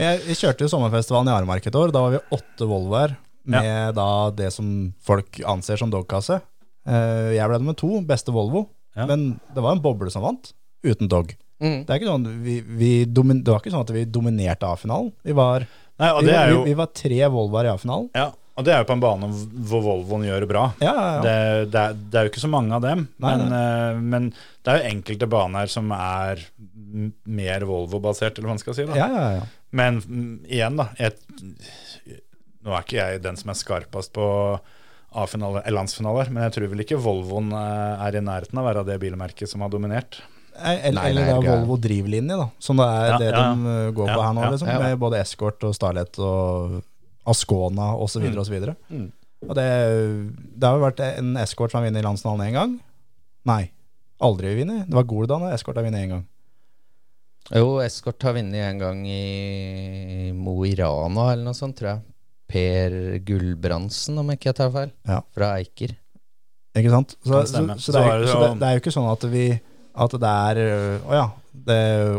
Jeg, jeg kjørte jo sommerfestivalen i Aremark et år. Da var vi åtte Volvoer med da det som folk anser som dogkasse. Eh, jeg ble nummer to, beste Volvo. Ja. Men det var en boble som vant, uten dog. Mm. Det, er ikke sånn, vi, vi domin, det var ikke sånn at vi dominerte A-finalen. Vi var, Nei, og vi, det er jo vi, vi var tre Volvoer i A-finalen. Ja, og det er jo på en bane hvor Volvoen gjør det bra. Ja, ja, ja. Det, det, er, det er jo ikke så mange av dem, Nei, men, eh, men det er jo enkelte baner som er mer Volvo-basert, eller hva man skal si. da. ja, ja, ja. Men mm, igjen, da. Jeg, nå er ikke jeg den som er skarpest på landsfinaler, men jeg tror vel ikke Volvoen eh, er i nærheten av å være det bilmerket som har dominert. Eller, Nei, eller nei, da det er- Volvo drivlinje, da. Som det er Ja, det ja. de uh, går på her nå, ja, liksom. ja. Med både Escort og Starlet og Ascona osv. Mm. osv. Og det, det har jo vært en Escort som har vunnet landsfinalen én gang. Nei, aldri vunnet. Det var Goldan og Escort har vunnet én gang. Jo, Escort har vunnet en gang i Mo i Rana eller noe sånt, tror jeg. Per Gulbrandsen, om ikke jeg tar feil. Ja. Fra Eiker. Ikke sant? Så, så, så, det, er, Så det så jo- det, det er jo ikke sånn at vi At det er øh, Å ja, det,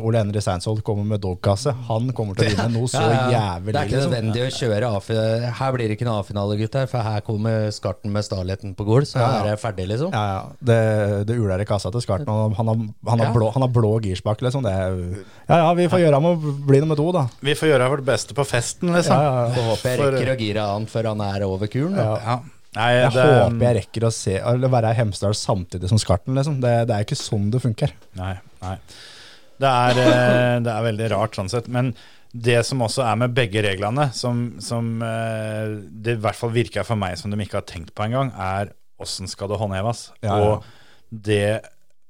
Ole Henry Steinsvold kommer med dogkasse. Han kommer til å vinne noe så Ja, ja. jævlig. Det er ikke liksom. nødvendig å kjøre A-finale. Her blir det ikke noe A-finale, gutter, for her kommer Skarten med Starletten på gol, så Ja, ja. er det ferdig, liksom. Ja, ja. Det, det uler i kassa til Skarten. Han har, han har, Ja. blå, han har blå girspak, liksom. Det er, ja ja, vi får gjøre ham å bli nummer to, da. Vi får gjøre vårt beste på festen, liksom. Ja, ja, ja. Så håper jeg rekker å gire han før han er over kuren. Da. Ja. Nei, Jeg det, håper jeg rekker å se være i Hemsedal samtidig som Skarten, liksom. Det, det er ikke sånn det funker. Nei, nei. Det er, eh, det er veldig rart sånn sett. Men det som også er med begge reglene, som, som eh, det i hvert fall virker for meg som de ikke har tenkt på engang, er åssen skal det håndheves? Ja, ja. Og det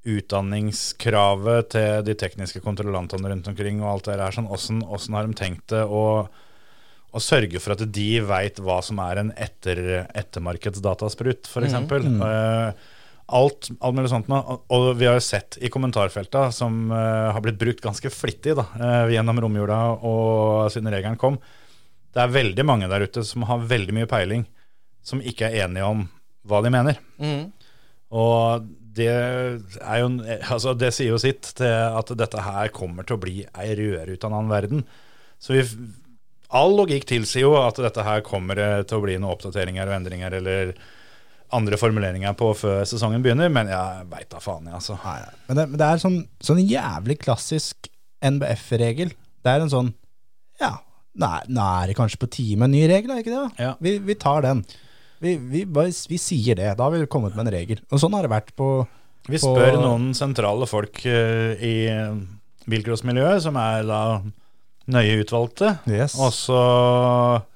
utdanningskravet til de tekniske kontrollantene rundt omkring og alt det der, sånn, åssen åssen har de tenkt det? å å sørge for at de veit hva som er en etter, ettermarkedsdatasprut, f.eks. Mm. alt, alt mulig sånt nå. Og, og vi har jo sett i kommentarfelta, som uh, har blitt brukt ganske flittig da, uh, gjennom romjula og siden regelen kom, det er veldig mange der ute som har veldig mye peiling, som ikke er enige om hva de mener. Mm. Og det er jo Altså, det sier jo sitt til at dette her kommer til å bli ei røre ut av en annen verden. Så vi All logikk tilsier jo at dette her kommer det til å bli noen oppdateringer og endringer eller andre formuleringer på før sesongen begynner, men jeg veit da faen, jeg, altså. Nei, nei. Men det, men det er sånn, sånn jævlig klassisk NBF-regel. Det er en sånn Ja, nå er, det kanskje på tide med en ny regel, er ikke det? Ja. Vi, vi tar den. Vi, vi, bare, vi sier det. Da har vi kommet med en regel. Og sånn har det vært på Vi på- spør noen sentrale folk uh, i bilcrossmiljøet, som er da nøye utvalgte, Yes. og så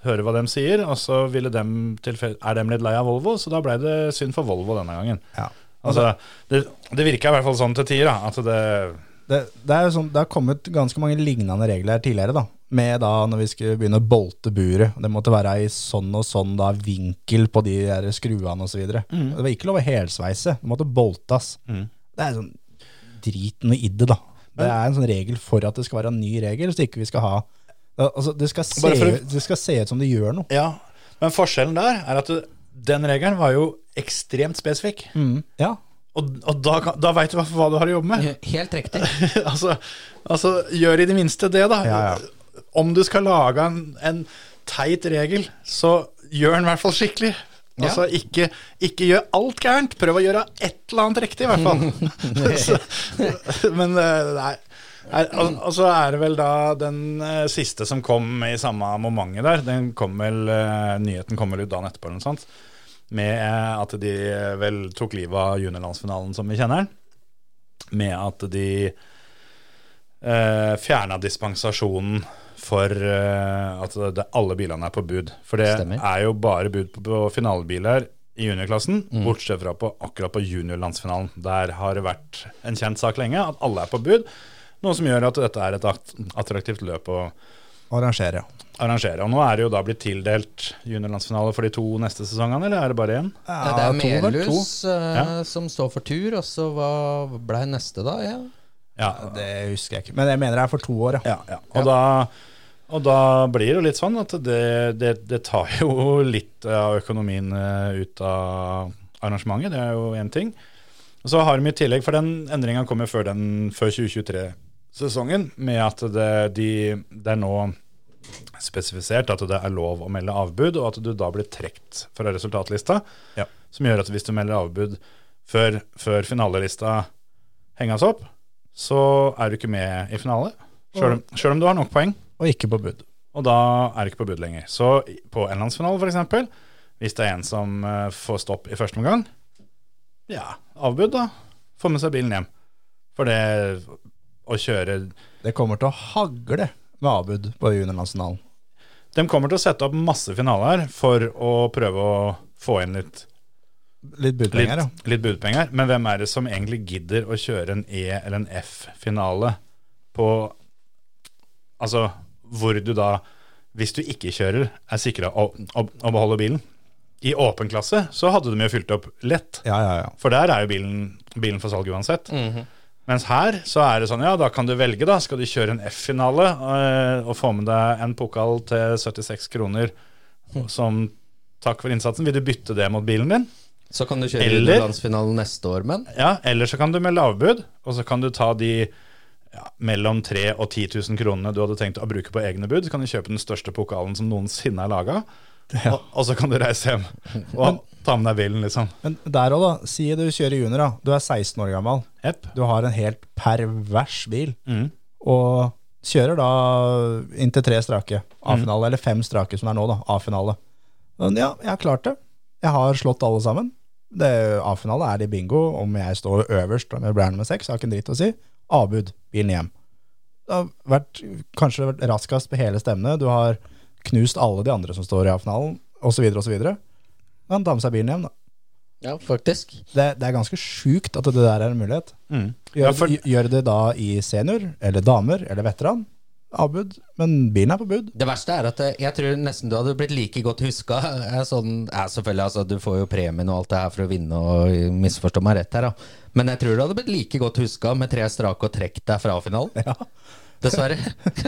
høre hva de sier, og så ville dem er de litt lei av Volvo, så da ble det synd for Volvo denne gangen. Ja. Altså, det, det virka i hvert fall sånn til tider, at det Det, det, er sånn, det har kommet ganske mange lignende regler her tidligere, da. Med da når vi skulle begynne å bolte buret. Det måtte være i sånn og sånn da vinkel på de der skruene osv. videre Det var ikke lov å helsveise. Det måtte boltes. Det er sånn drit noe i det, da. Det er en sånn regel for at det skal være en ny regel, så ikke vi skal ha Altså, det skal, se, for det skal se ut som det gjør noe. Ja, men forskjellen der er at du, den regelen var jo ekstremt spesifikk. Ja. Og, og da, da veit du hva, hva du har å jobbe med. Helt riktig. altså, altså, gjør i det minste det, da. Ja, ja. Om du skal lage en, en teit regel, så gjør den i hvert fall skikkelig. Altså, ikke, ikke gjør alt gærent. Prøv å gjøre et eller annet riktig, i hvert fall. så, men eh, nei. Er, Og, så er det vel da den eh, siste som kom i samme momentet der. Den kom vel, eh, Nyheten kom vel ut dagen etterpå, eller noe sånt. Med at de vel tok livet av juniorlandsfinalen som vi kjenner den. Med at de eh, fjerna dispensasjonen for uh, at det, alle bilene er på bud. For det Stemmer. er jo bare bud på, på finalebiler i juniorklassen, bortsett fra på, akkurat på juniorlandsfinalen. Der har det vært en kjent sak lenge at alle er på bud. Noe som gjør at dette er et attraktivt løp å Arrangere. arrangere. Og nå er det jo da blitt tildelt juniorlandsfinale for de to neste sesongene, eller er det bare én? Ja, det er to. Melhus eh, Ja. som står for tur, og så hva blei neste, da? Ja. Ja, Det husker jeg ikke. Men jeg mener det er for to år, ja. Ja, ja. Og, Da, og da blir det jo litt sånn at det, det, det tar jo litt av økonomien eh, ut av arrangementet. Det er jo én ting. Og så har de i tillegg, for den endringa kommer før, før 2023-sesongen, med at det, de, det er nå spesifisert at det er lov å melde avbud, og at du da blir trukket fra resultatlista. Ja. Som gjør at hvis du melder avbud før, før finalelista henges opp, så er du ikke med i finale. Sjøl om, om du har nok poeng, Og ikke på bud. og da er du ikke på bud lenger. Så på en landsfinale, f.eks., hvis det er en som eh, får stopp i første omgang, ja, avbud, da. Få med seg bilen hjem. For det å kjøre Det kommer til å hagle med avbud på juniorlandsfinalen. De kommer til å sette opp masse finaler for å prøve å få inn litt, Litt budpenger, ja. litt, litt budpenger. Men hvem er det som egentlig gidder å kjøre en E- eller en F-finale på Altså hvor du da, hvis du ikke kjører, er sikra å, å, å beholde bilen. I åpen klasse så hadde de jo fylt opp lett, Ja, ja, ja. for der er jo bilen, bilen for salg uansett. Mens her så er det sånn, ja, da kan du velge, da. Skal du kjøre en F-finale og, og få med deg en pokal til 76 kroner som takk for innsatsen? Vil du bytte det mot bilen din? Så kan du kjøre Eller- landsfinalen neste år, men Ja, Eller så kan du melde avbud, og så kan du ta de ja, mellom 3000 og 10 000 kronene du hadde tenkt å bruke på egne bud. Så kan du kjøpe den største pokalen som noensinne er laga, og, og så kan du reise hjem og ta med deg bilen, liksom. Men der òg, da. Si du kjører junior, da. Du er 16 år gammel. Yep. Du har en helt pervers bil. Mm. Og kjører da inntil tre strake A-finale, eller fem strake som det er nå, da. A-finale. Men ja, jeg har klart det. Jeg har slått alle sammen. A-finale er det bingo. Om jeg står øverst om jeg blir med seks, har ikke en dritt å si. A-bud, bilen hjem. Det har vært, kanskje vært raskest på hele stemmene. Du har knust alle de andre som står i A-finalen, osv., osv. Kan ta med seg bilen hjem, da. ja, faktisk. Det, det er ganske sjukt at det der er en mulighet. Mm. Gjør, Ja, for- gjør det da i senior, eller damer, eller veteran? Avbud. Men bilen er på bud. Det verste er at jeg tror nesten du hadde blitt like godt huska. Er sånn, ja, selvfølgelig, altså, du får jo premien og alt det her for å vinne, og misforstå meg rett her, da. Men jeg tror du hadde blitt like godt huska med tre strake og trekk deg fra finalen. Dessverre.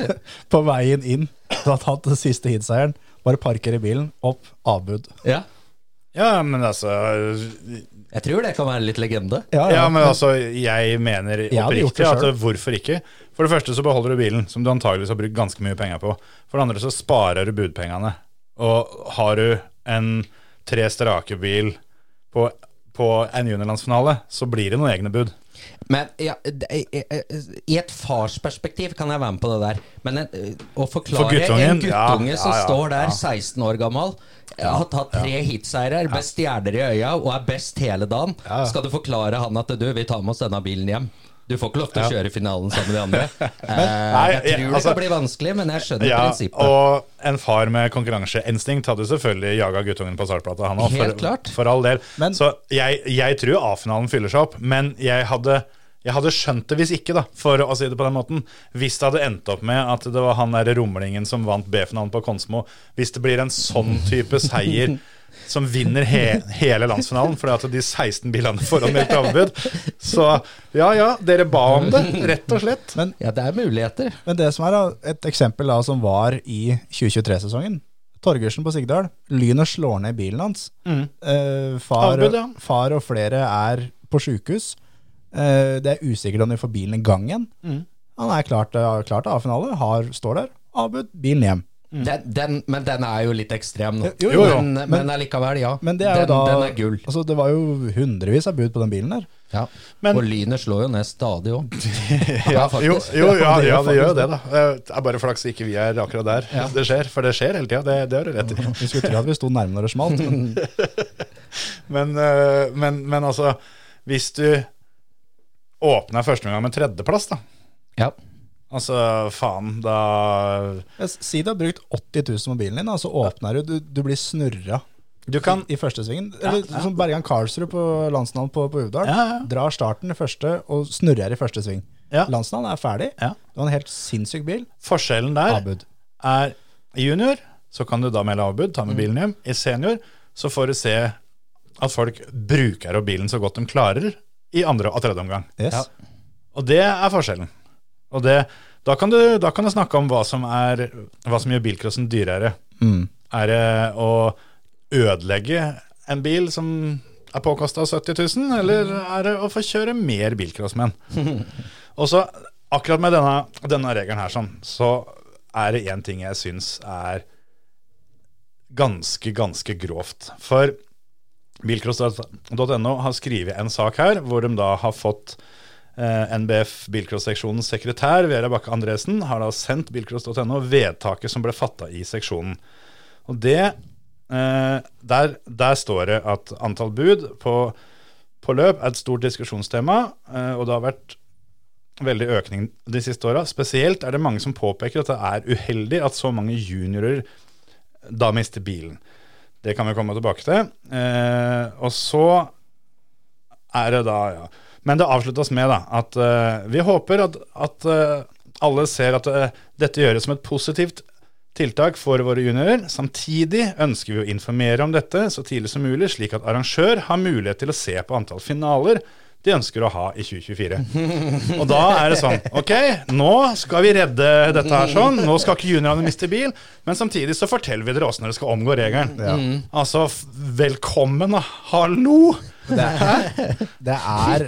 På veien inn, du har tatt den siste hitseieren, bare parkerer bilen, opp, avbud. ja. Ja, men altså Jeg tror det kan være litt legende. Ja, men altså, jeg mener oppriktig at hvorfor ikke? For det første så beholder du bilen, som du antageligvis har brukt ganske mye penger på. For det andre så sparer du budpengene. Og har du en tre strake bil på, på en juniorlandsfinale, så blir det noen egne bud. Men ja, i et farsperspektiv kan jeg være med på det der. Men en, å forklare For guttungen, en guttunge ja, som ja, ja, står der, ja. 16 år gammel, har tatt tre hitseirer, best stjerner i øya og er best hele dagen, skal du forklare han at du, vi tar med oss denne bilen hjem. Du får ikke lov til å kjøre finalen sammen med de andre. Eh, Nei, jeg tror altså, det kan bli vanskelig, men jeg skjønner Ja, prinsippet. og en far med konkurranseinstinkt hadde selvfølgelig jaga guttungen på startplata, han òg. For, for all del. Men- så jeg, jeg tror A-finalen fyller seg opp, men jeg hadde jeg hadde skjønt det hvis ikke, da, for å si det på den måten. Hvis det hadde endt opp med at det var han der rumlingen som vant B-finalen på Konsmo. Hvis det blir en sånn type seier som vinner he hele landsfinalen fordi at de 16 bilene foran meldte avbud. Så ja ja, dere ba om det, rett og slett. Men, Ja, det er muligheter. men det som er et eksempel da, som var i 2023-sesongen Torgersen på Sigdal. Lynet slår ned bilen hans. Eh, far, Avbud, ja. far og flere er på sjukehus. Eh, det er usikkert om de får bilen i gang igjen. Han er klart, klart til A-finale, har- står der. Avbud, bilen hjem. Den, den, men den er jo litt ekstrem nå. Jo, jo, jo. Men, men allikevel, ja. Men det er jo den, da den er gull. Altså, det var jo hundrevis av bud på den bilen der. Ja. Men- og lynet slår jo ned stadig òg. Ja, jo, jo, ja, ja, det gjør jo det, da. Det er bare flaks ikke vi er akkurat der det skjer. For det skjer hele tida, det, det har du rett i. Vi skulle tro at vi sto nærme når det smalt. Men Men, øh, men, men altså, hvis du åpner første gang med tredjeplass, da Ja. Altså, faen, da si du har brukt 80 000 mobilen din, og så åpner du, du, du blir snurra Du kan i, i første svingen. Eller som Bergan Karlsrud på landsnavn på, på Uvdal. Ja, ja. Drar starten i første og snurrer i første sving. Ja. Landsnavn er ferdig. Ja. Du har en helt sinnssyk bil. Forskjellen der Avbud. er i junior, så kan du da melde avbud, ta med bilen hjem. I senior så får du se at folk bruker opp bilen så godt de klarer i andre og tredje omgang. Yes. Ja. Og det er forskjellen. Og det, da, kan du, da kan du snakke om hva som, er, hva som gjør bilcrossen dyrere. Mm. Er det å ødelegge en bil som er påkosta 70 000, eller er det å få kjøre mer bilcross med den? Og så, akkurat med denne, denne regelen her, sånn, så er det én ting jeg syns er ganske, ganske grovt. For bilcross.no har skrevet en sak her hvor de da har fått eh, NBF bilcross-seksjonens sekretær Vera Bakke Andresen har da sendt bilcross.no vedtaket som ble fatta i seksjonen. Og det eh, der, der står det at antall bud på, på løp er et stort diskusjonstema, eh, og det har vært veldig økning de siste åra. Spesielt er det mange som påpeker at det er uheldig at så mange juniorer da mister bilen. Det kan vi komme tilbake til. Eh, og så er det da, ja. Men det avsluttes med da, at uh, vi håper at, at uh, alle ser at uh, dette gjøres som et positivt tiltak for våre juniorer. Samtidig ønsker vi å informere om dette så tidlig som mulig, slik at arrangør har mulighet til å se på antall finaler de ønsker å ha i 2024. Og da er det sånn Ok, nå skal vi redde dette her sånn. Nå skal ikke juniorene miste bil. Men samtidig så forteller vi dere åssen dere skal omgå regelen. Altså, velkommen. Hallo! Det er, det er,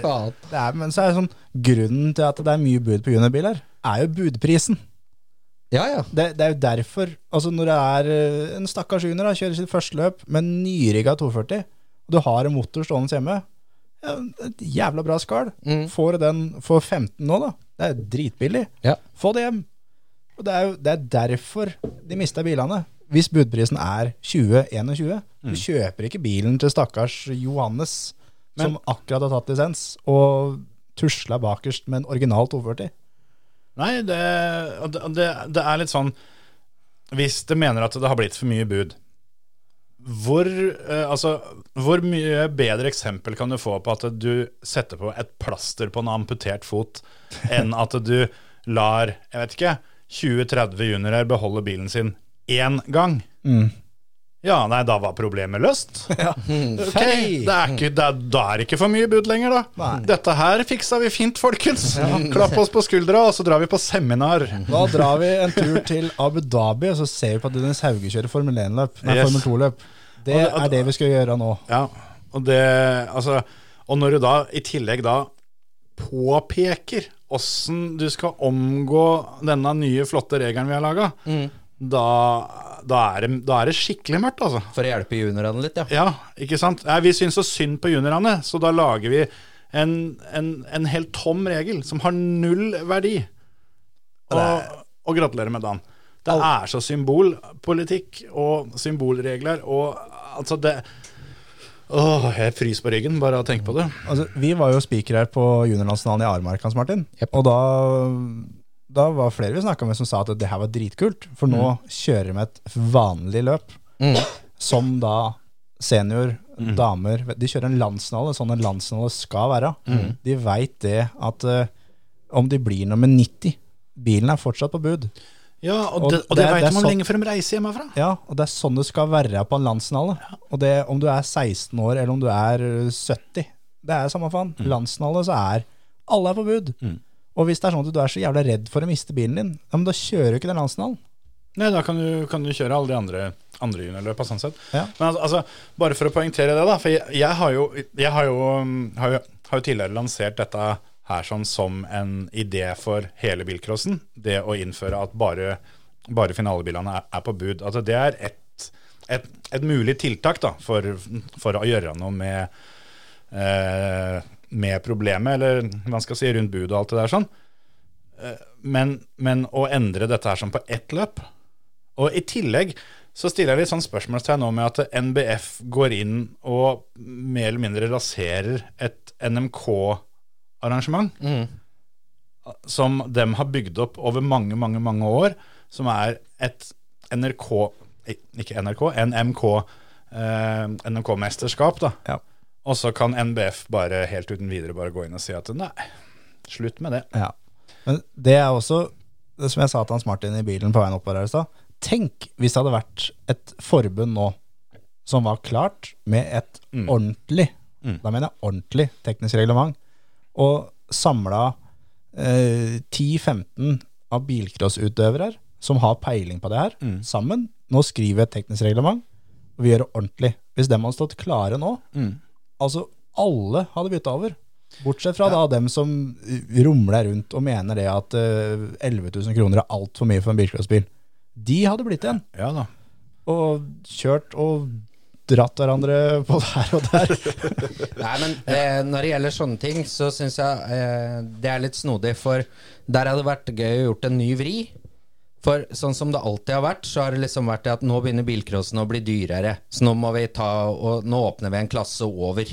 det er Men så er det sånn Grunnen til at det er mye bud på juniorbiler, er jo budprisen. Ja, ja. Det, det er jo derfor Altså Når det er eh, en stakkars junior da, kjører sitt første løp med nyrigga 240, og du har en motor stående hjemme ja, Et jævla bra skall. Mm. Får den for 15 nå, da. Det er dritbillig. Ja. Få det hjem. Og det er jo det er derfor de mista bilene. Hvis budprisen er 20-21, Mm. du kjøper ikke bilen til stakkars Johannes som akkurat har tatt lisens, og tusla bakerst med en original 240. Nei, det, det, det, er litt sånn Hvis det mener at det har blitt for mye bud hvor, eh, altså, hvor mye bedre eksempel kan du få på at du setter på et plaster på en amputert fot, enn at du lar jeg vet ikke, 20-30 juniorer beholde bilen sin én gang? Ja, nei, da var problemet løst. Ok, det er ikke, det er, da er det ikke for mye bud lenger, da. Nei. Dette her fiksa vi fint, folkens. Klapp oss på skuldra, og så drar vi på seminar. Da drar vi en tur til Abu Dhabi, og så ser vi på at Dennis Hauge kjører Formel 1-løp. Nei, Yes. Formel 2-løp. Det Og det- er det vi skal gjøre nå. Ja, og det Altså, og når du da i tillegg da påpeker åssen du skal omgå denne nye, flotte regelen vi har laga, da, da, er det- da er det skikkelig mørkt, altså. For å hjelpe juniorene litt, ja. Ja, ikke sant? Nei, vi syns så synd på juniorene, så da lager vi en, en, en helt tom regel som har null verdi. Og, og gratulerer med dagen. Det er så symbolpolitikk og symbolregler og altså det Åh, jeg fryser på ryggen bare av å tenke på det. Altså, vi var jo speaker her på juniorlandsfinalen i Aremark, Hans Martin. Yep. Og da, da var flere vi snakka med som sa at det her var dritkult. For nå kjører de et vanlig løp, som da senior, damer De kjører en landsfinale, sånn en landsfinale skal være. De veit det at uh, om de blir nummer 90 Bilen er fortsatt på bud. Ja, og, Og det, og det, det- er man sånn- lenge før de reiser hjemmefra. Ja, og det er sånn det skal være på en landsfinale. Og det, om du er 16 år eller om du er øh, 70, det er samme faen. Landsfinale så er alle er på bud. Og hvis det er sånn at du er så jævla redd for å miste bilen din, ja, men da kjører du ikke den landsfinalen. Nei, da kan du, kan du kjøre alle de andre, andre juniorløpa sånn sett. Ja. Men altså, altså, bare for å poengtere det, da. For jeg, jeg, har, jo, jeg har, jo, um, har, jo, har jo tidligere lansert dette her sånn som en idé for hele bilcrossen. Det å innføre at bare, bare finalebilene er, er på bud. Altså, det er et, et, et mulig tiltak da, for, for å gjøre noe med, eh, med problemet, eller hva man skal si, rundt budet og alt det der sånn. Eh, Men, men å endre dette her sånn på ett løp og i tillegg så stiller jeg litt sånn spørsmålstegn nå med at NBF går inn og mer eller mindre raserer et NMK-arrangement som dem har bygd opp over mange, mange, mange år, som er et NRK Ikke NRK, NMK eh, NMK-mesterskap, da. Ja. Og så kan NBF bare helt uten videre bare gå inn og si at nei, slutt med det. Ja. Men det er også, det som jeg sa til Hans Martin i bilen på veien oppover her i stad, tenk hvis det hadde vært et forbund nå som var klart med et ordentlig, da mener jeg ordentlig teknisk reglement, og samla eh, 10-15 av bilcrossutøvere som har peiling på det her, sammen. Nå skriver vi et teknisk reglement, og vi gjør det ordentlig. Hvis dem hadde stått klare nå, altså alle hadde bytta over. Bortsett fra da dem som rumler rundt og mener det at uh, 11 000 kroner er altfor mye for en bilcrossbil. De hadde blitt igjen Ja da. og kjørt og dratt hverandre på der og der. Nei, men eh, når det gjelder sånne ting, så syns jeg eh, det er litt snodig. For der hadde det vært gøy å gjort en ny vri. For sånn som det alltid har vært, så har det liksom vært det at nå begynner bilcrossen å bli dyrere. Så nå må vi ta og Nå åpner vi en klasse over.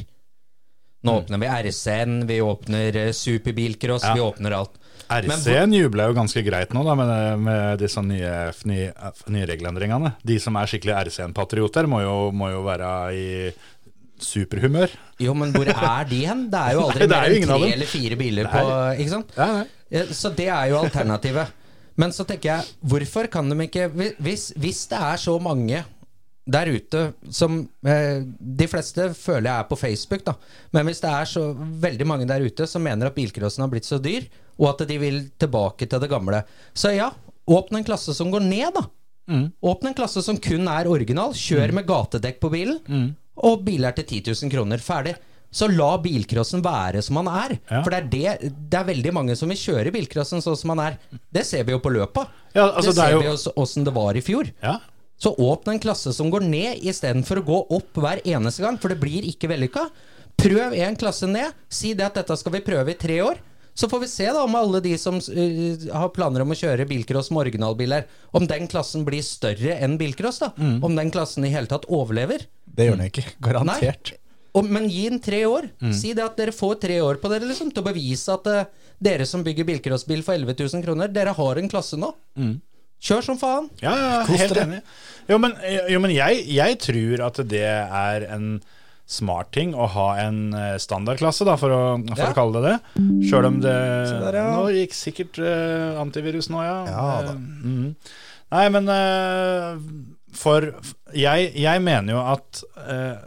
Nå åpner vi RC-en, vi åpner eh, superbilcross, Ja. vi åpner alt. RCN RC-en jubler jo ganske greit nå da med, med disse nye, nye, nye regelendringene. De som er skikkelig RC-en-patrioter, må, må jo være i superhumør. Jo, men hvor er de hen? Det er jo aldri Nei, er jo mer enn tre eller fire biler på Ikke sant? Nei, nei. Eh, Så det er jo alternativet. Men så tenker jeg, hvorfor kan de ikke Hvis, hvis det er så mange der ute som eh, De fleste føler jeg er på Facebook, da. Men hvis det er så veldig mange der ute som mener at bilcrossen har blitt så dyr, og at de vil tilbake til det gamle, så ja, åpne en klasse som går ned, da. Åpne en klasse som kun er original. Kjør med gatedekk på bilen. Og biler til 10 000 kroner. Ferdig. Så la bilcrossen være som han er. Ja. For det er, det, det er veldig mange som vil kjøre bilcrossen sånn som han er. Det ser vi jo på løpet. Ja, altså, det det er ser jo- vi jo åssen det var i fjor. Ja. Så åpne en klasse som går ned, istedenfor å gå opp hver eneste gang. For det blir ikke vellykka. Prøv en klasse ned. Si det at dette skal vi prøve i tre år. Så får vi se da om alle de som uh, har planer om å kjøre bilcross med originalbiler, om den klassen blir større enn bilcross. da Om den klassen i hele tatt overlever. Det gjør den ikke. Garantert. Og, men gi den tre år. Si det at dere får tre år på dere liksom til å bevise at uh, dere som bygger bilcrossbil for 11 000 kroner, dere har en klasse nå. Kjør som faen. Ja, ja, helt enig. Jo, men, jo, men jeg, jeg tror at det er en smart ting å ha en eh, standardklasse, da, for å, for Ja. å kalle det det. Sjøl om det der, ja. Nå gikk sikkert uh, antivirus nå, ja. Ja, da. Mhm. Nei, men uh, for jeg, jeg mener jo at eh,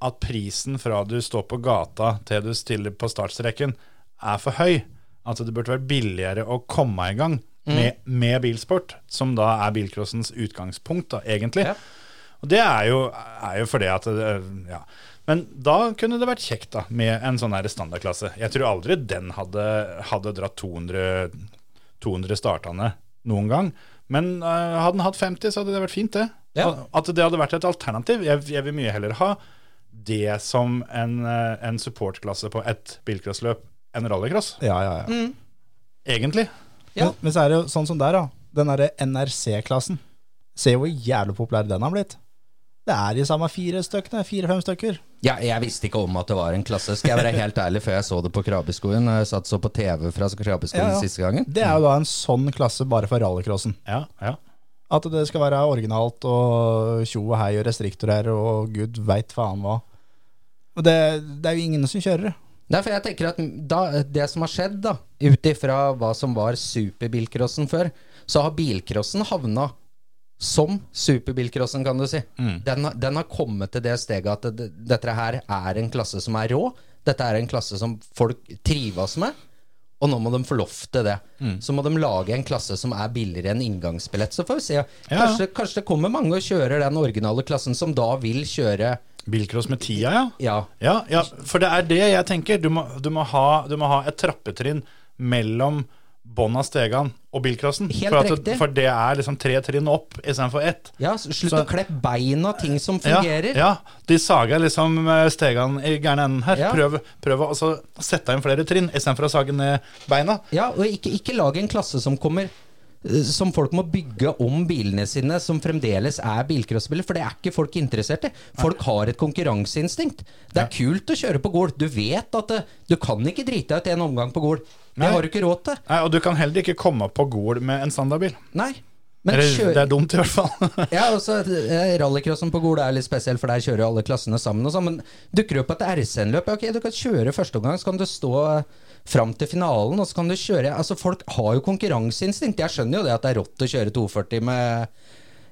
at prisen fra du står på gata til du stiller på startstreken, er for høy. At det burde vært billigere å komme i gang med, med bilsport, som da er bilcrossens utgangspunkt, da, egentlig. Ja. Og det er jo, er jo fordi at det, ja. Men da kunne det vært kjekt da med en sånn her standardklasse. Jeg tror aldri den hadde, hadde dratt 200, 200 startende noen gang. Men uh, hadde den hatt 50, så hadde det vært fint, det. Ja. At det hadde vært et alternativ. Jeg, jeg vil mye heller ha det som en, eh, en supportklasse på et bilcrossløp enn rallycross. Ja, ja, ja. Egentlig. Ja. Men, men så er det jo sånn som der, da. Den derre NRC-klassen. Se hvor jævlig populær den har blitt. Det er de samme fire stykkene. Fire-fem stykker. Ja, jeg visste ikke om at det var en klasse, skal jeg være helt ærlig, før jeg så det på Krabbeskogien. Når jeg satt så på TV fra Krabbeskogien Ja, ja. siste gangen. Det er jo da en sånn klasse bare for rallycrossen. Ja, ja. At det skal være originalt og tjo og hei og restriktorer og gud veit faen hva. Og det, det er jo ingen som kjører det. Nei, for jeg tenker at da, det som har skjedd, da, ut ifra hva som var superbilcrossen før, så har bilcrossen havna som superbilcrossen, kan du si. Den, har- den har kommet til det steget at det, dette her er en klasse som er rå. Dette er en klasse som folk trives med. Og nå må de få lov til det. Så må de lage en klasse som er billigere enn inngangsbillett. Så får vi se. Kanskje, kanskje det kommer mange og kjører den originale klassen, som da vil kjøre Bilcross med tida, ja. Ja. Ja, ja, for det er det jeg tenker. Du må, du må, ha, du må ha et trappetrinn mellom bånn av stegan og bilcrossen. Helt for, at for det er liksom tre trinn opp istedenfor ett. Ja, slutt Så- å kleppe beina ting som fungerer. ja, de sager liksom eh, stegene i gærne enden her. Ja. Prøv, prøv å altså, sette inn flere trinn istedenfor å sage ned beina. Ja, og ikke, ikke lag en klasse som kommer eh, som folk må bygge om bilene sine, som fremdeles er bilcrossbiler. For det er ikke folk interessert i. Folk har et konkurranseinstinkt. Det er kult å kjøre på Gol. Du vet at det, du kan ikke drite deg ut en omgang på Gol. Det har du ikke råd til. Nei, Og du kan heller ikke komme på Gol med en standardbil. Nei. Men Eller, kjør... Det er dumt, i hvert fall. Ja, også eh, Rallycrossen på Gol er litt spesiell, for der kjører jo alle klassene sammen. og sånn, Men dukker det opp et RCN-løp, ok, du kan kjøre første omgang, så kan du stå fram til finalen, og så kan du kjøre Altså, Folk har jo konkurranseinstinkt. Jeg skjønner jo det at det er rått å kjøre 240 med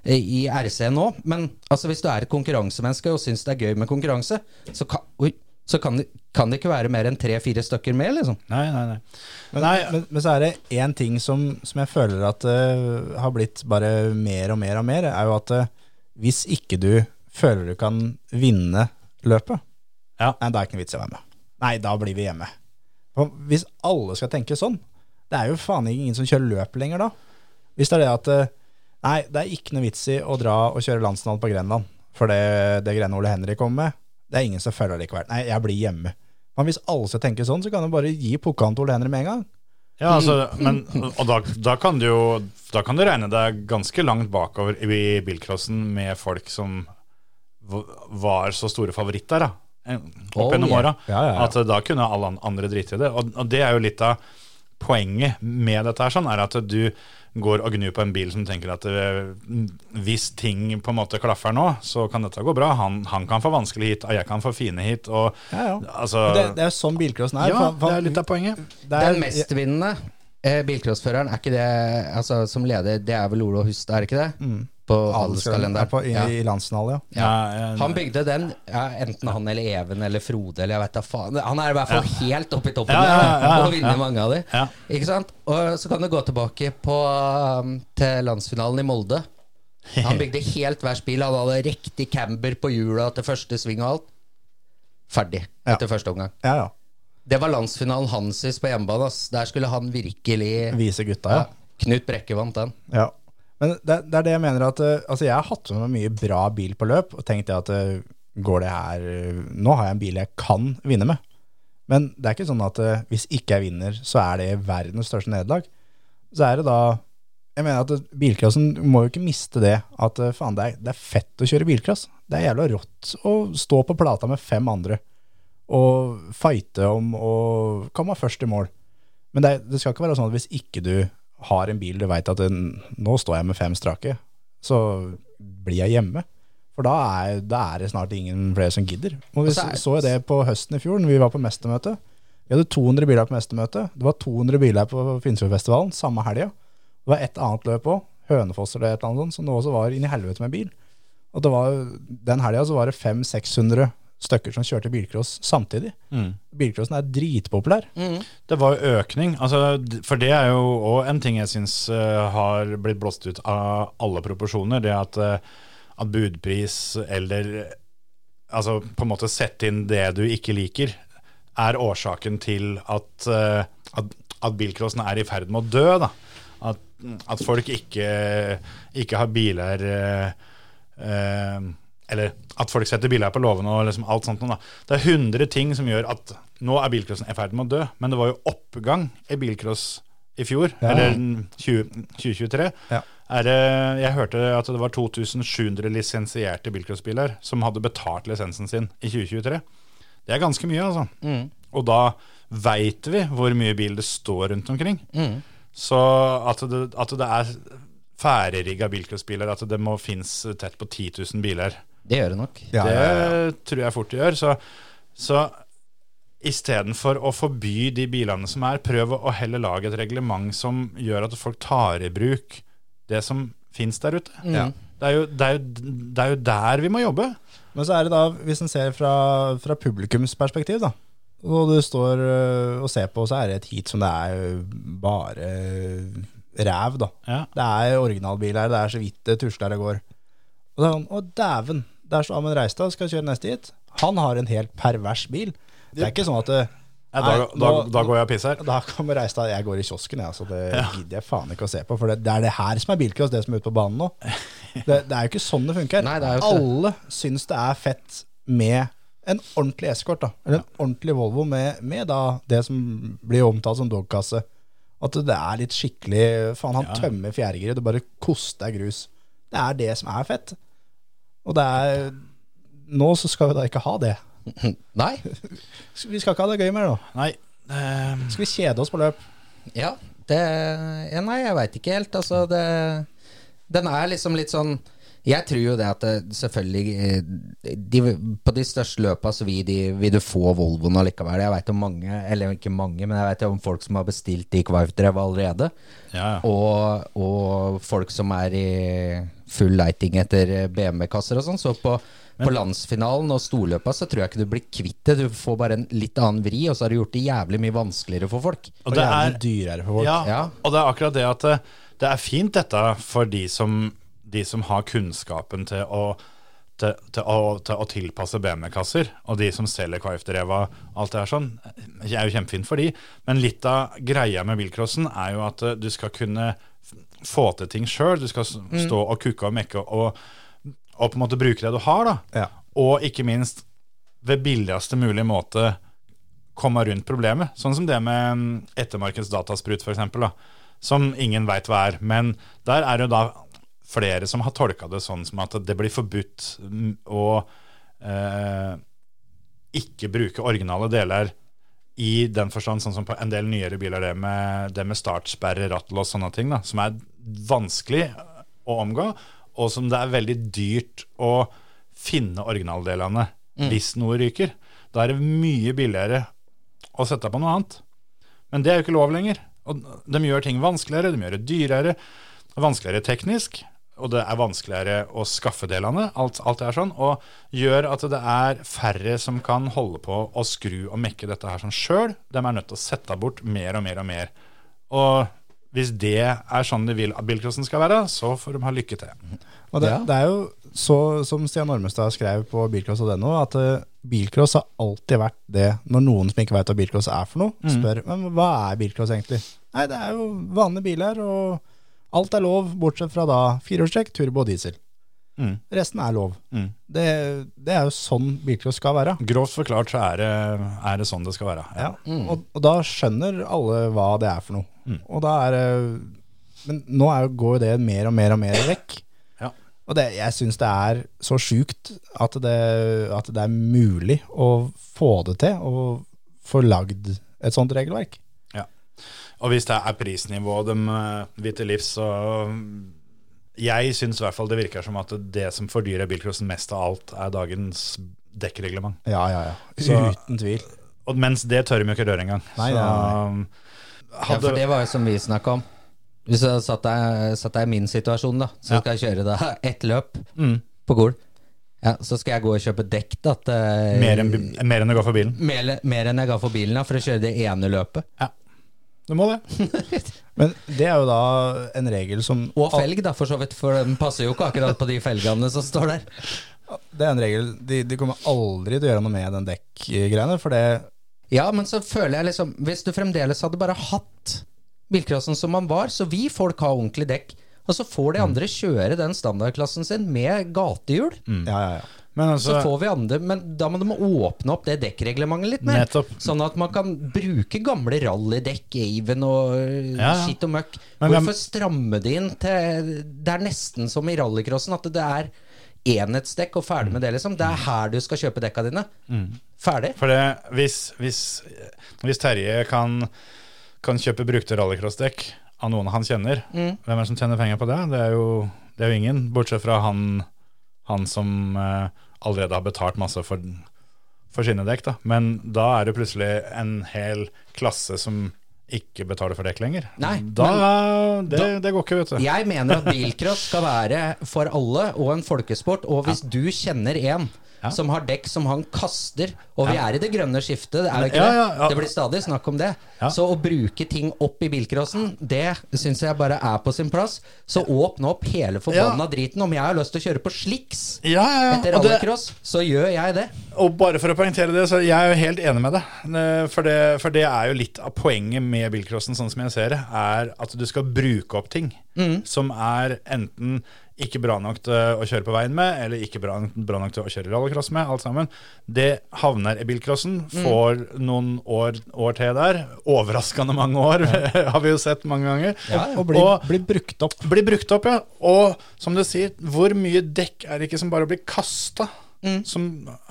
i RC nå, men altså hvis du er et konkurransemenneske og syns det er gøy med konkurranse, så kan, oi, så kan, det, kan det ikke være mer enn tre-fire stykker med, liksom. Nei, nei, nei. Men, nei men, men så er det én ting som, som jeg føler at uh, har blitt bare mer og mer og mer, er jo at uh, hvis ikke du føler du kan vinne løpet, Ja. nei, da er det ikke noe vits i å være med. Nei, da blir vi hjemme. Og hvis alle skal tenke sånn, det er jo faen ingen som kjører løp lenger da. Hvis det er det at uh, Nei, det er ikke noe vits i å dra og kjøre landsnavn på Grenland, for det, det greiene Ole Henrik kommer med, det er ingen som føler det likevel. Nei, jeg blir hjemme. Men hvis alle skal tenke sånn, så kan du bare gi pukkelen til Ole Henry med en gang. Ja, altså, men, og da, da kan du jo Da kan du regne deg ganske langt bakover i bilcrossen med folk som var så store favoritter da eh, opp Oh, gjennom åra. At da kunne alle andre drite i det. Og, og det er jo litt av poenget med dette her, sånn, er at du går og gnur på en bil som tenker at eh, hvis ting på en måte klaffer nå, så kan dette gå bra. Han, han kan få vanskelig hit, og jeg kan få fine hit. Og, Ja, ja. Altså, Det, det er jo sånn bilcrossen er. ja, for- for- det er litt av poenget. det er- Den mestvinnende eh, bilcrossføreren, er ikke det altså, som leder, det er vel Ole Hust, er det ikke det? På handelskalenderen. i, Ja. I landsfinale, ja. Ja. Ja, Han bygde den, ja, enten han eller Even eller Frode eller jeg vet da faen. Han er i hvert fall helt oppe i toppen Ja, ja, ja, ja, og vinner ja. mange av de. Ja. Ikke sant? Og så kan du gå tilbake på, um, til landsfinalen i Molde. Han bygde helt hver spill. Han hadde riktig camber på hjula til første sving og alt. Ferdig Ja. etter første omgang. ja, ja. Det var landsfinalen hansis på hjemmebane. Der skulle han virkelig Vise gutta, ja. ja. Knut Brekke vant den. ja. Men det, det er det jeg mener at eh, Altså, jeg har hatt med meg mye bra bil på løp, og tenkt at eh, går det her eh, Nå har jeg en bil jeg kan vinne med. Men det er ikke sånn at hvis ikke jeg vinner, så er det verdens største nederlag. Så er det da Jeg mener at bilcrossen må jo ikke miste det at faen, det er, det er fett å kjøre bilcross. Det er jævla rått å stå på plata med fem andre og fighte om å komme først i mål. Men det, det skal ikke være sånn at hvis ikke du har en bil du veit at den, nå står jeg med fem strake, så blir jeg hjemme. For da er, da er det snart ingen flere som gidder. Og vi så så jo det på høsten i fjor, når vi var på mestermøte. Vi hadde 200 biler på mestermøte. Det var 200 biler på Finnsfjordfestivalen samme helga. Det var et annet løp òg, Hønefoss eller et eller annet sånt, som nå også var inni i helvete med bil. Og det var, den helga så var det 500-600 stykker som kjørte bilcross samtidig. Mm. Bilcrossen er dritpopulær. Det var jo økning. Altså, for det er jo òg en ting jeg syns har blitt blåst ut av alle proporsjoner. Det at, uh, at budpris eller Altså på en måte sette inn det du ikke liker, er årsaken til at, uh, at, at bilcrossen er i ferd med å dø. Da. At, at folk ikke, ikke har biler eh, Eller at folk setter biler på låvene og liksom alt sånt. Da. Det er 100 ting som gjør at nå er bilcrossen i ferd med å dø. Men det var jo oppgang i bilcross i fjor, Ja. eller 20, 2023. Ja. Det, jeg hørte at det var 2700 lisensierte bilcrossbiler som hadde betalt lisensen sin i 2023. Det er ganske mye, altså. Og da veit vi hvor mye bil det står rundt omkring. Så at det, at det er ferdigrigga bilcrossbiler, at det må finnes tett på 10 000 biler, Det gjør det nok. Ja, det ja, ja. tror jeg fort det gjør. Så, så istedenfor å forby de bilene som er, prøv å heller lage et reglement som gjør at folk tar i bruk det som fins der ute. Ja. Det, er jo, det, er jo, det er jo der vi må jobbe. Men så er det da, hvis en ser fra, fra publikums perspektiv, da, og du står øh, og ser på, så er det et heat som det er bare ræv, da. Ja. Det er originalbiler, det er så vidt det tusler det går. Og da, er sånn, å dæven, der står Amund Reistad, skal kjøre neste hit. Han har en helt pervers bil. Det er ikke sånn at det, Ja, da, da, da går jeg og pisser. da kommer Reistad, jeg går i kiosken, jeg, Altså, det gidder jeg faen ikke å se på. For det, det er det her som er bilcross, det som er ute på banen nå. Det, det er jo ikke sånn det funker. Nei, det. Alle syns det er fett med en ordentlig eskort, da. Eller en ordentlig Volvo med, med da det som blir omtalt som dogkasse. At det er litt skikkelig Faen, han tømmer fjærgiret, det bare koster grus. Det er det som er fett. Og det er Nå så skal vi da ikke ha det. Nei. Vi skal ikke ha det gøy mer nå. Nei. Um, Skal vi kjede oss på løp? Ja, det ja, Nei, jeg veit ikke helt. Altså, det Den er liksom litt sånn Jeg tror jo det at det, selvfølgelig eh, de, På de største løpa så vil, de, vil du få Volvoen allikevel. Jeg veit om mange, eller ikke mange, men jeg vet om folk som har bestilt de Kvarf-drev allerede. ja, ja. Og, og folk som er i full leiting etter BMW-kasser og sånn. Så på, på landsfinalen og storløpa så tror jeg ikke du blir kvitt det. Du får bare en litt annen vri, og så har du gjort det jævlig mye vanskeligere for folk. Og Og det jævlig er, dyrere for folk. Ja, Ja. og det er akkurat det at det, det er fint dette for de som, de som har kunnskapen til å, til, til å, til å tilpasse BMW-kasser, og de som selger KFD-reva, alt det her sånn, det er jo kjempefint for de. Men litt av greia med bilcrossen er jo at eh, du skal kunne få til ting sjøl. Du skal s- stå og kukke og mekke og, og på en måte bruke det du har, da. Ja. Og ikke minst ved billigste mulig måte komme rundt problemet. Sånn som det med mm, ettermarkeds datasprut, eksempel, da, som ingen veit hva er. Men der er det jo da flere som har tolka det sånn som at det blir forbudt mm, å eh, ikke bruke originale deler i den forstand, sånn som på en del nyere biler, det med, det med startsperre, rattlås, sånne ting, da, som er vanskelig å omgå, og som det er veldig dyrt å finne originaldelene hvis noe ryker. Da er det mye billigere å sette på noe annet. Men det er jo ikke lov lenger. Og de gjør ting vanskeligere, de gjør det dyrere, vanskeligere teknisk. Og det er vanskeligere å skaffe delene, alt, alt det er sånn, og gjør at det er færre som kan holde på å skru og mekke dette her sånn sjøl. De er nødt til å sette bort mer og mer og mer. Og hvis det er sånn de vil at bilcrossen skal være, så får de ha lykke til. Og det, Ja. det er jo så, som Stian Ormestad skrev på bilcross.no, at uh, bilcross har alltid vært det når noen som ikke veit hva bilcross er for noe, spør men hva er bilcross egentlig. Nei, det er jo vanlige biler, og alt er lov, bortsett fra da firehjulstrekk, turbo og diesel. Mm. Resten er lov. Mm. Det, det er jo sånn bilcross skal være. Grovt forklart så er det, er det sånn det skal være. Ja. Og, og da skjønner alle hva det er for noe. Og da er det Men nå er går jo det mer og mer og mer vekk. Ja. Og det, jeg syns det er så sjukt at at det er mulig å få det til, å få lagd et sånt regelverk. Og hvis det er prisnivået de eh, vil til livs, så Jeg syns i hvert fall det virker som at det som fordyrer bilcrossen mest av alt, er dagens dekkreglement. Ja, ja, ja. Så- Uten tvil. Og mens det tør de jo ikke røre engang. Nei, så, nei, Ja, for det var jo som vi snakka om. Hvis jeg satt deg, i min situasjon, da, så Ja. skal jeg kjøre da ett løp Mm. på Gol. Ja, så skal jeg gå og kjøpe dekk da, til mer, enn, mer enn jeg ga for bilen. mer, mer enn jeg ga for bilen da, for å kjøre det ene løpet. Ja. Du må det. Men det er jo da en regel som Og felg, da, for så vidt, for den passer jo ikke akkurat på de felgene som står der. Det er en regel De, de kommer aldri til å gjøre noe med den dekkgreiene, for det Ja, men så føler jeg liksom Hvis du fremdeles hadde bare hatt bilcrossen som man var, så vil folk ha ordentlig dekk. Og så får de andre kjøre den standardklassen sin med gatehjul. Ja, ja, ja. Men Så altså, får vi andre Men da må de åpne opp det dekkreglementet litt mer. Nettopp. Sånn at man kan bruke gamle rallydekk, Aven og øh, Ja, ja. skitt og møkk. Men Hvorfor Hvorfor stramme det inn til Det er nesten som i rallycrossen, at det er enhetsdekk og ferdig med det, liksom. Det er her du skal kjøpe dekka dine. Ferdig. for det, hvis, hvis, hvis Terje kan, kan kjøpe brukte rallycrossdekk av noen han kjenner, hvem er det som tjener penger på det? Det er jo, det er jo ingen, bortsett fra han, han som eh, allerede har betalt masse for, for sine dekk. Da. Men da er det plutselig en hel klasse som ikke betaler for dekk lenger. Nei, da, det, det går ikke, vet du. Jeg mener at bilcross skal være for alle og en folkesport. Og hvis du kjenner en Ja. som har dekk som han kaster Og vi er i det grønne skiftet, er det det? ja, ja. Det blir stadig snakk om det. Så å bruke ting opp i bilcrossen, det syns jeg bare er på sin plass. Så åpne opp hele forbanna driten. Om jeg har lyst til å kjøre på slicks Ja, ja, ja. etter det- rallycross, så gjør jeg det. Og bare for å poengtere det, så jeg er jo helt enig med deg. Eh, For det, for det er jo litt av poenget med bilcrossen, sånn som jeg ser det, er at du skal bruke opp ting som er enten ikke bra nok til å kjøre på veien med, eller ikke bra, bra nok til å kjøre rallycross med, alt sammen. Det havner i bilcrossen, får noen år, år til der. Overraskende mange år, har vi jo sett mange ganger. Og blir, Og- blir brukt opp. blir brukt opp, ja. Og som du sier, hvor mye dekk er det ikke som bare blir kasta? Som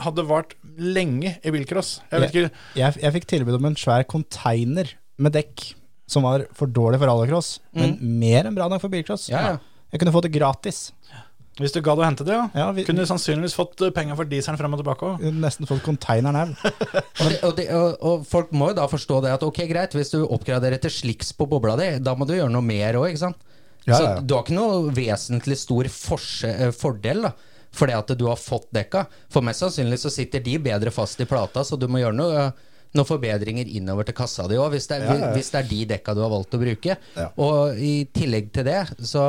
hadde vart lenge i bilcross. Jeg vet ikke Jeg, jeg fikk tilbud om en svær container med dekk som var for dårlig for rallycross, men mer enn bra nok for bilcross. Ja, ja. Jeg kunne fått det gratis. Hvis du gadd å hente det, ja. Ja, vi- Kunne du sannsynligvis fått eh, penger for dieselen frem og tilbake òg. Nesten fått konteineren her. Og, og, og, og folk må jo da forstå det at ok, greit, hvis du oppgraderer til sliks på bobla di, da må du gjøre noe mer òg, ikke sant? Ja, Så ja, Så du har ikke noe vesentlig stor forse, eh, fordel da, fordi at du har fått dekka. For mest sannsynlig så sitter de bedre fast i plata, så du må gjøre noe noen forbedringer innover til kassa di òg, hvis, det Ja, ja, ja. hvis det er de dekka du har valgt å bruke. Ja. Og i tillegg til det, så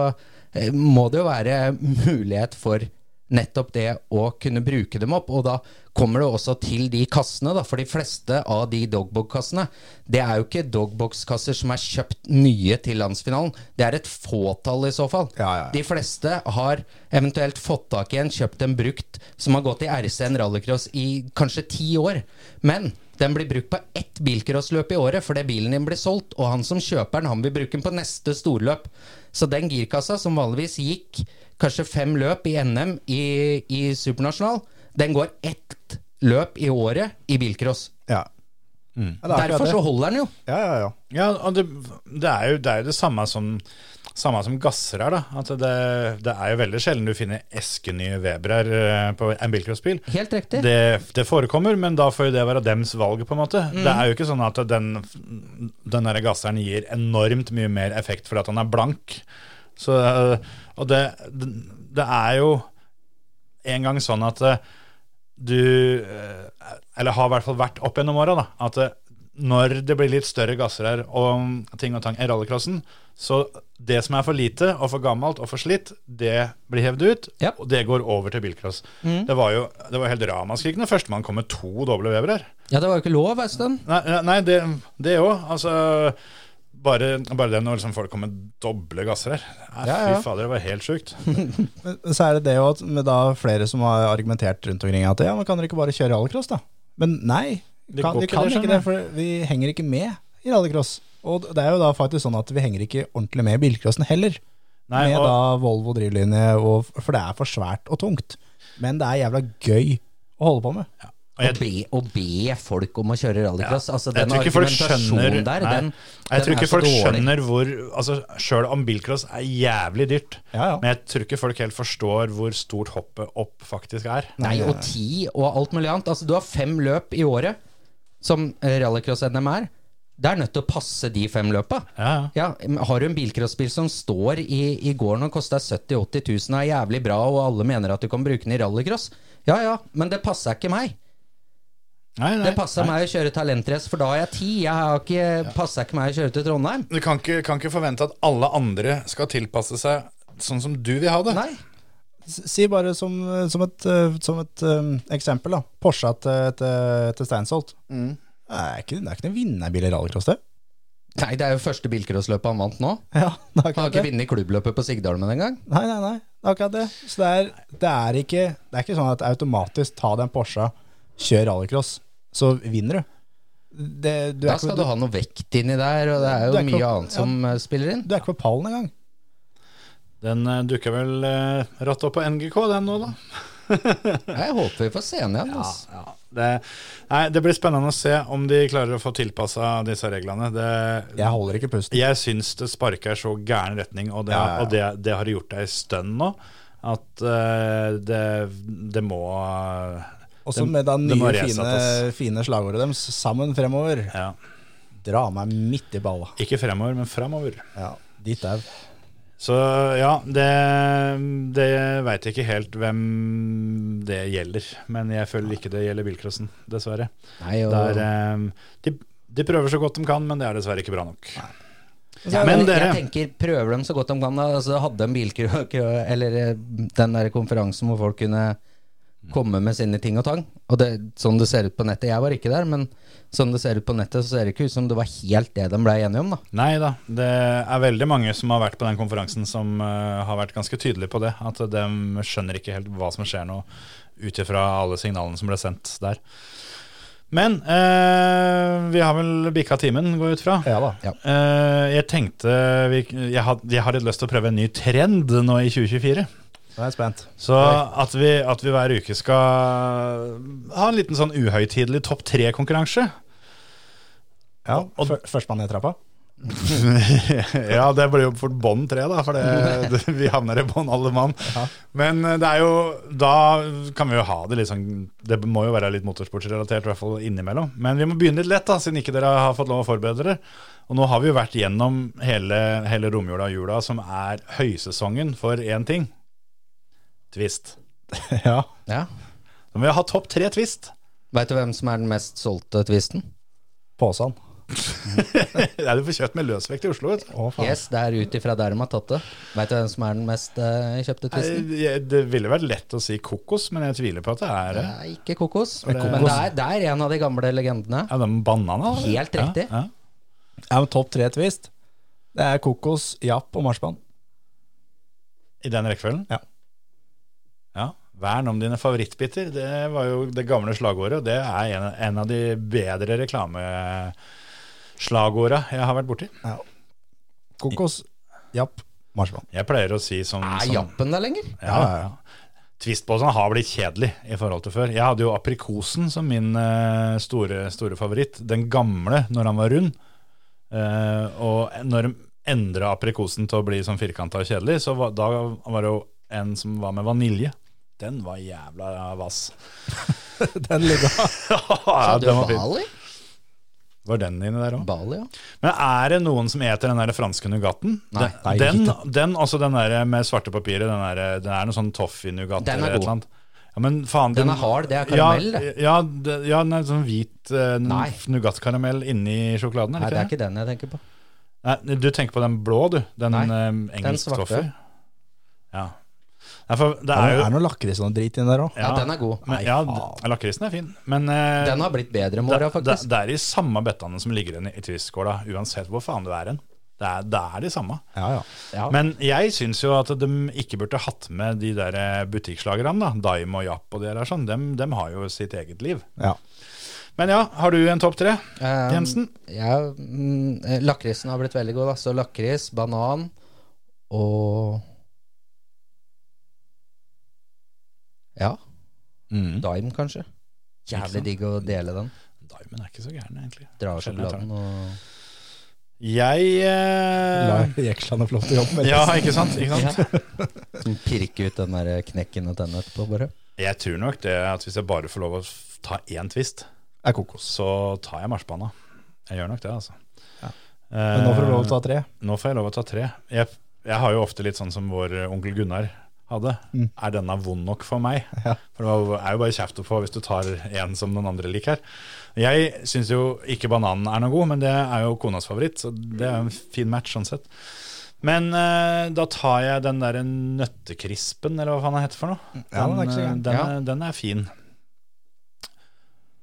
må det jo være mulighet for nettopp det å kunne bruke dem opp. Og da kommer det også til de kassene, da. For de fleste av de dogbog-kassene. det er jo ikke dogbox-kasser som er kjøpt nye til landsfinalen. Det er et fåtall i så fall. Ja, ja, ja. De fleste har eventuelt fått tak i en, kjøpt en brukt, som har gått i RC-en rallycross i kanskje ti år. Men den blir brukt på ett bilcrossløp i året fordi bilen din blir solgt, og han som kjøper den, han vil bruke den på neste storløp. Så den girkassa som vanligvis gikk kanskje fem løp i NM i, i supernasjonal, den går ett løp i året i bilcross. Ja. Akkurat Derfor så holder den jo. Ja, ja, ja. Ja, og det, det, er jo, det er jo det samme som, samme som gasser her da. Altså det, det er jo veldig sjelden du finner eskenye Weberer eh, på en bilcrossbil. Helt riktig. Det, det forekommer, men da får jo det være dems valg, på en måte. Mm. Det er jo ikke sånn at den, den der gasseren gir enormt mye mer effekt fordi at han er blank. Så, og det, det, er jo en gang sånn at eh, du eh, Eller har i hvert fall vært opp gjennom åra, da. At når det blir litt større gasser her og ting og tang i rallycrossen, så det som er for lite og for gammelt og for slitt, det blir hevd ut, Ja. og det går over til bilcross. Det var jo det var helt ramaskrik når førstemann kom med to doble vever. Ja, det var jo ikke lov en stund. Nei, nei, det òg. Altså bare, bare det når liksom folk kommer med doble gasser her. Nei, Ja, ja. Fy fader, det var helt sjukt. Så er det det jo at med da flere som har argumentert rundt omkring at ja, men kan dere ikke bare kjøre rallycross, da? Men nei, Det kan, ikke kan det, ikke det, for vi henger ikke med i rallycross. Og det er jo da faktisk sånn at vi henger ikke ordentlig med i bilcrossen heller. Nei, med og, da Volvo drivlinje, og, for det er for svært og tungt. Men det er jævla gøy å holde på med. og Å jeg, be, å be folk om å kjøre rallycross. Altså, jeg den tror ikke folk argumentasjonen der, nei, den, Jeg den tror er ikke så folk dårlig. skjønner hvor altså, Sjøl om bilcross er jævlig dyrt, Ja, ja. men jeg tror ikke folk helt forstår hvor stort hoppet opp faktisk er. Nei, og ti og alt mulig annet. Altså, du har fem løp i året, som rallycross-NM er. Det er nødt til å passe de fem løpa. Ja, ja. Ja, har du en bilcrossbil som står i, i gården og koster 70 000-80 000 og er jævlig bra, og alle mener at du kan bruke den i rallycross, ja ja, men det passer ikke meg. Nei, nei, Det passer nei. meg å kjøre talentrace, for da har jeg tid. Jeg har ikke, passer ikke meg å kjøre til Trondheim. Du kan ikke, kan ikke forvente at alle andre skal tilpasse seg sånn som du vil ha det. Nei. Si bare som, som et, eh, som et um, eksempel, da. Porsche til, til, til Steinsholt. Mm. Det er ikke, det er ikke noen vinnerbil i rallycross, det. Nei, det er jo første bilcrossløpet han vant nå. Ja, Han har ikke vunnet klubbløpet på Sigdalmen engang. Nei, nei, nei. Det er akkurat det. Så det er, det er, ikke, det er ikke sånn at automatisk ta den Porscha, kjør rallycross, så vinner du. Det, du, Da ikke, skal du, du ha noe vekt inni der, og det er jo er mye på- annet som ja, spiller inn. du er ikke på pallen engang. Den uh, dukker vel uh, rått opp på NGK, den nå, da. Jeg håper vi får se den igjen. Altså. Ja, det, nei, det blir spennende å se om de klarer å få tilpassa disse reglene. Det, Jeg holder ikke pusten. jeg syns det sparker så gæren retning, og det, Ja, ja, ja. Og det, det har gjort deg ei stund nå, at uh, det, det må Også med det nye, fine, fine slagordet deres, 'Sammen fremover'. ja, Dra meg midt i balla. Ikke fremover, men framover. Ja, dit er Så ja, det, det veit jeg ikke helt hvem det gjelder. Men jeg føler ikke det gjelder bilcrossen, dessverre. Nei, og, Det er, eh, de, de prøver så godt de kan, men det er dessverre ikke bra nok. Ja, Men dere- jeg tenker, prøver dem så godt de kan. da. Altså, hadde en bilkrø, eller eh, den der konferansen hvor folk kunne komme med sine ting og tang. Og det, sånn det ser ut på nettet, jeg var ikke der, men sånn det ser ut på nettet, så ser det ikke ut som det var helt det de ble enige om, da. Nei da, det er veldig mange som har vært på den konferansen som uh, har vært ganske tydelige på det. At de skjønner ikke helt hva som skjer nå, ut ifra alle signalene som ble sendt der. Men eh, vi har vel bikka timen, går jeg ut fra. Ja da. Ja. Eh, jeg tenkte vi, jeg, had, jeg har litt lyst til å prøve en ny trend nå i 2024. Nå er jeg spent. Så at vi, at vi hver uke skal ha en liten sånn uhøytidelig topp tre-konkurranse. Ja, Og- før- Førstemann ned trappa? ja, det blir jo fort bånd tre, da, for det, det, vi havner i bånd alle mann. Men eh, det er jo Da kan vi jo ha det litt sånn Det må jo være litt motorsportsrelatert, i hvert fall innimellom. Men vi må begynne litt lett, da, siden ikke dere har fått lov å forberede dere. Og nå har vi jo vært gjennom hele, hele romjula og jula, som er høysesongen for én ting. Twist. Ja. Ja. Så må vi ha topp tre twist. Veit du hvem som er den mest solgte twisten? Påsan. Det er du får kjøpt med løsvekt i Oslo, vet. Å, faen. Yes, det er ut ifra der de har tatt det. Veit du hvem som er den mest uh, kjøpte twisten? Nei, Det ville vært lett å si kokos, men jeg tviler på at det er det. Nei, ikke kokos. det- Men det er, det er en av de gamle legendene. Ja, den banana. Helt riktig. Ja, ja. Ja, men Topp tre twist. Det er kokos, japp og marsipan. I den rekkefølgen? Ja. Ja. Vern om dine favorittbiter. Det var jo det gamle slagordet, og det er en, en av de bedre reklameslagorda jeg har vært borti. Kokos, japp, marsipan. Jeg pleier å si sånn Er Jappen der lenger? Ja, ja, ja. Tvistbåsen har blitt kjedelig i forhold til før. Jeg hadde jo aprikosen som min eh, store, store favoritt. Den gamle, når han var rund. Eh, og når de endra aprikosen til å bli sånn firkanta og kjedelig, så var, da var det jo en som var med vanilje. Den var jævla vass. Den ligger ja, du den var. Bali? Var den inni der òg? Bali, ja. Men er det noen som eter den der franske nougatten? Nei. Den, Nei, den, ikke den, også den der med svarte papirer, den, der, den er noe sånn toffee-nougat Den er eller et god. eller annet. Ja, men faen, Den er hard, det er karamell, Ja, det. ja, det, ja den er sånn hvit uh, nougatkaramell inni sjokoladen, Nei, er det det er ikke det? ikke den jeg tenker på. Nei, du tenker på den blå, du. Den Nei, den engelsk svarte. toffee. Ja. For det Det er jo er noe lakris og drit drit inni der òg. Ja, den er god. Men, ja, lakrisen er fin, men eh, Den har blitt bedre med det, åra, faktisk. det er de samme bettene som ligger igjen i twistskåla, uansett hvor faen du er hen. Det er, det er de samme. Ja, ja. Ja. Men jeg syns jo at de ikke burde hatt med de der eh, butikkslagerne, da. Daim og Japp og de der sånn. Dem, dem har jo sitt eget liv. ja. Men ja, har du en topp tre? Um, Jensen? Ja, mm, eh, lakrisen har blitt veldig god. Da. Så lakris, banan og Ja, Mm. Dime, kanskje. Jævlig digg å dele den. Daimen er ikke så gæren, egentlig. Dra av sjokoladen og Jeg La eh, jekslene få lov til å jobbe med Ja, ikke sant? Ikke sant? Ja. pirke ut den der knekken og tennene etterpå, bare. Jeg tror nok det at hvis jeg bare får lov å ta én twist, Er kokos. så tar jeg marsipanen. Jeg gjør nok det, altså. Ja. Men nå får du lov til å ta tre. Nå får jeg lov å ta tre. Jeg, jeg har jo ofte litt sånn som vår eh, onkel Gunnar hadde. Mm. Er denne vond nok for meg? Ja. For det er jo bare kjeft å få hvis du tar en som noen andre liker. Jeg syns jo ikke bananen er noe god, men det er jo konas favoritt, så det er en fin match sånn sett. Men uh, da tar jeg den derre nøttekrispen, eller hva faen det heter for noe. Ja, den er den, Ja. er, den er fin.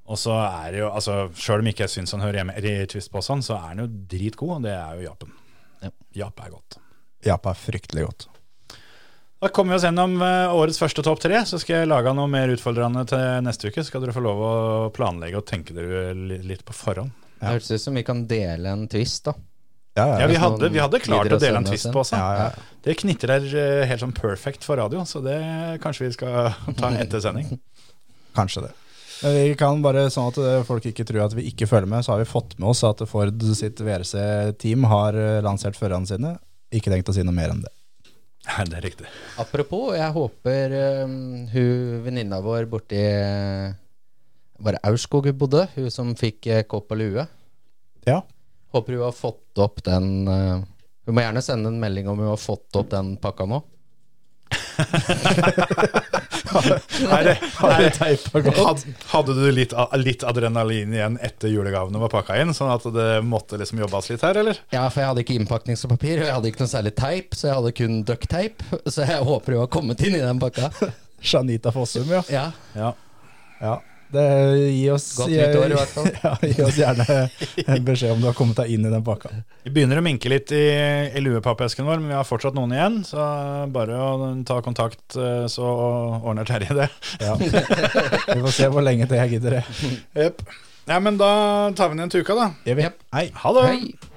Og så er det jo, altså Sjøl om ikke jeg syns han hører hjemme i Twistposen, så er han jo dritgod, og det er jo Japen. Ja. Jap er godt. Jap er fryktelig godt. Da kommer vi oss gjennom eh, årets første topp tre. Så skal jeg lage noe mer utfordrende til neste uke. Skal dere få lov å planlegge og tenke dere litt på forhånd. Det høres ut som vi kan dele en twist, da. Ja, Ja, ja. vi hadde, vi hadde klart å dele en twist på oss. ja, ja. Det knitrer der helt sånn perfect for radio, så det kanskje vi skal ta etter sending. Kanskje det. Vi kan bare, sånn at eh, folk ikke tror at vi ikke følger med, så har vi fått med oss at Ford sitt VRC-team har eh, lansert førerne sine. Ikke tenkt å si noe mer enn det. Nei, det er riktig. Apropos, jeg håper um, hun venninna vår borti Var det Aurskog hun bodde? Hun som fikk eh, kopp og lue. Ja, Håper hun har fått opp den uh, Hun må gjerne sende en melding om hun har fått opp den pakka nå. Hadde du litt, litt adrenalin igjen etter julegavene var pakka inn, sånn at det måtte liksom jobbes litt her, eller? Ja, for jeg hadde ikke innpakningspapir, og jeg hadde ikke noe særlig teip, så jeg hadde kun ducktape. Så jeg håper hun har kommet inn i den pakka. Janita Fossum, ja. Ja, Ja. ja. Det, gi oss, Godt nytt år, i hvert fall. Ja, gi oss gjerne en beskjed om du har kommet deg inn i den pakka. Vi begynner å minke litt i, i luepappesken vår, men vi har fortsatt noen igjen. Så bare å ta kontakt, eh, så ordner Terje det. Ja. Vi får se hvor lenge til jeg gidder det. Yep. Ja, men da tar vi den igjen til uka, da. Yep. Hei. Ha det! hei!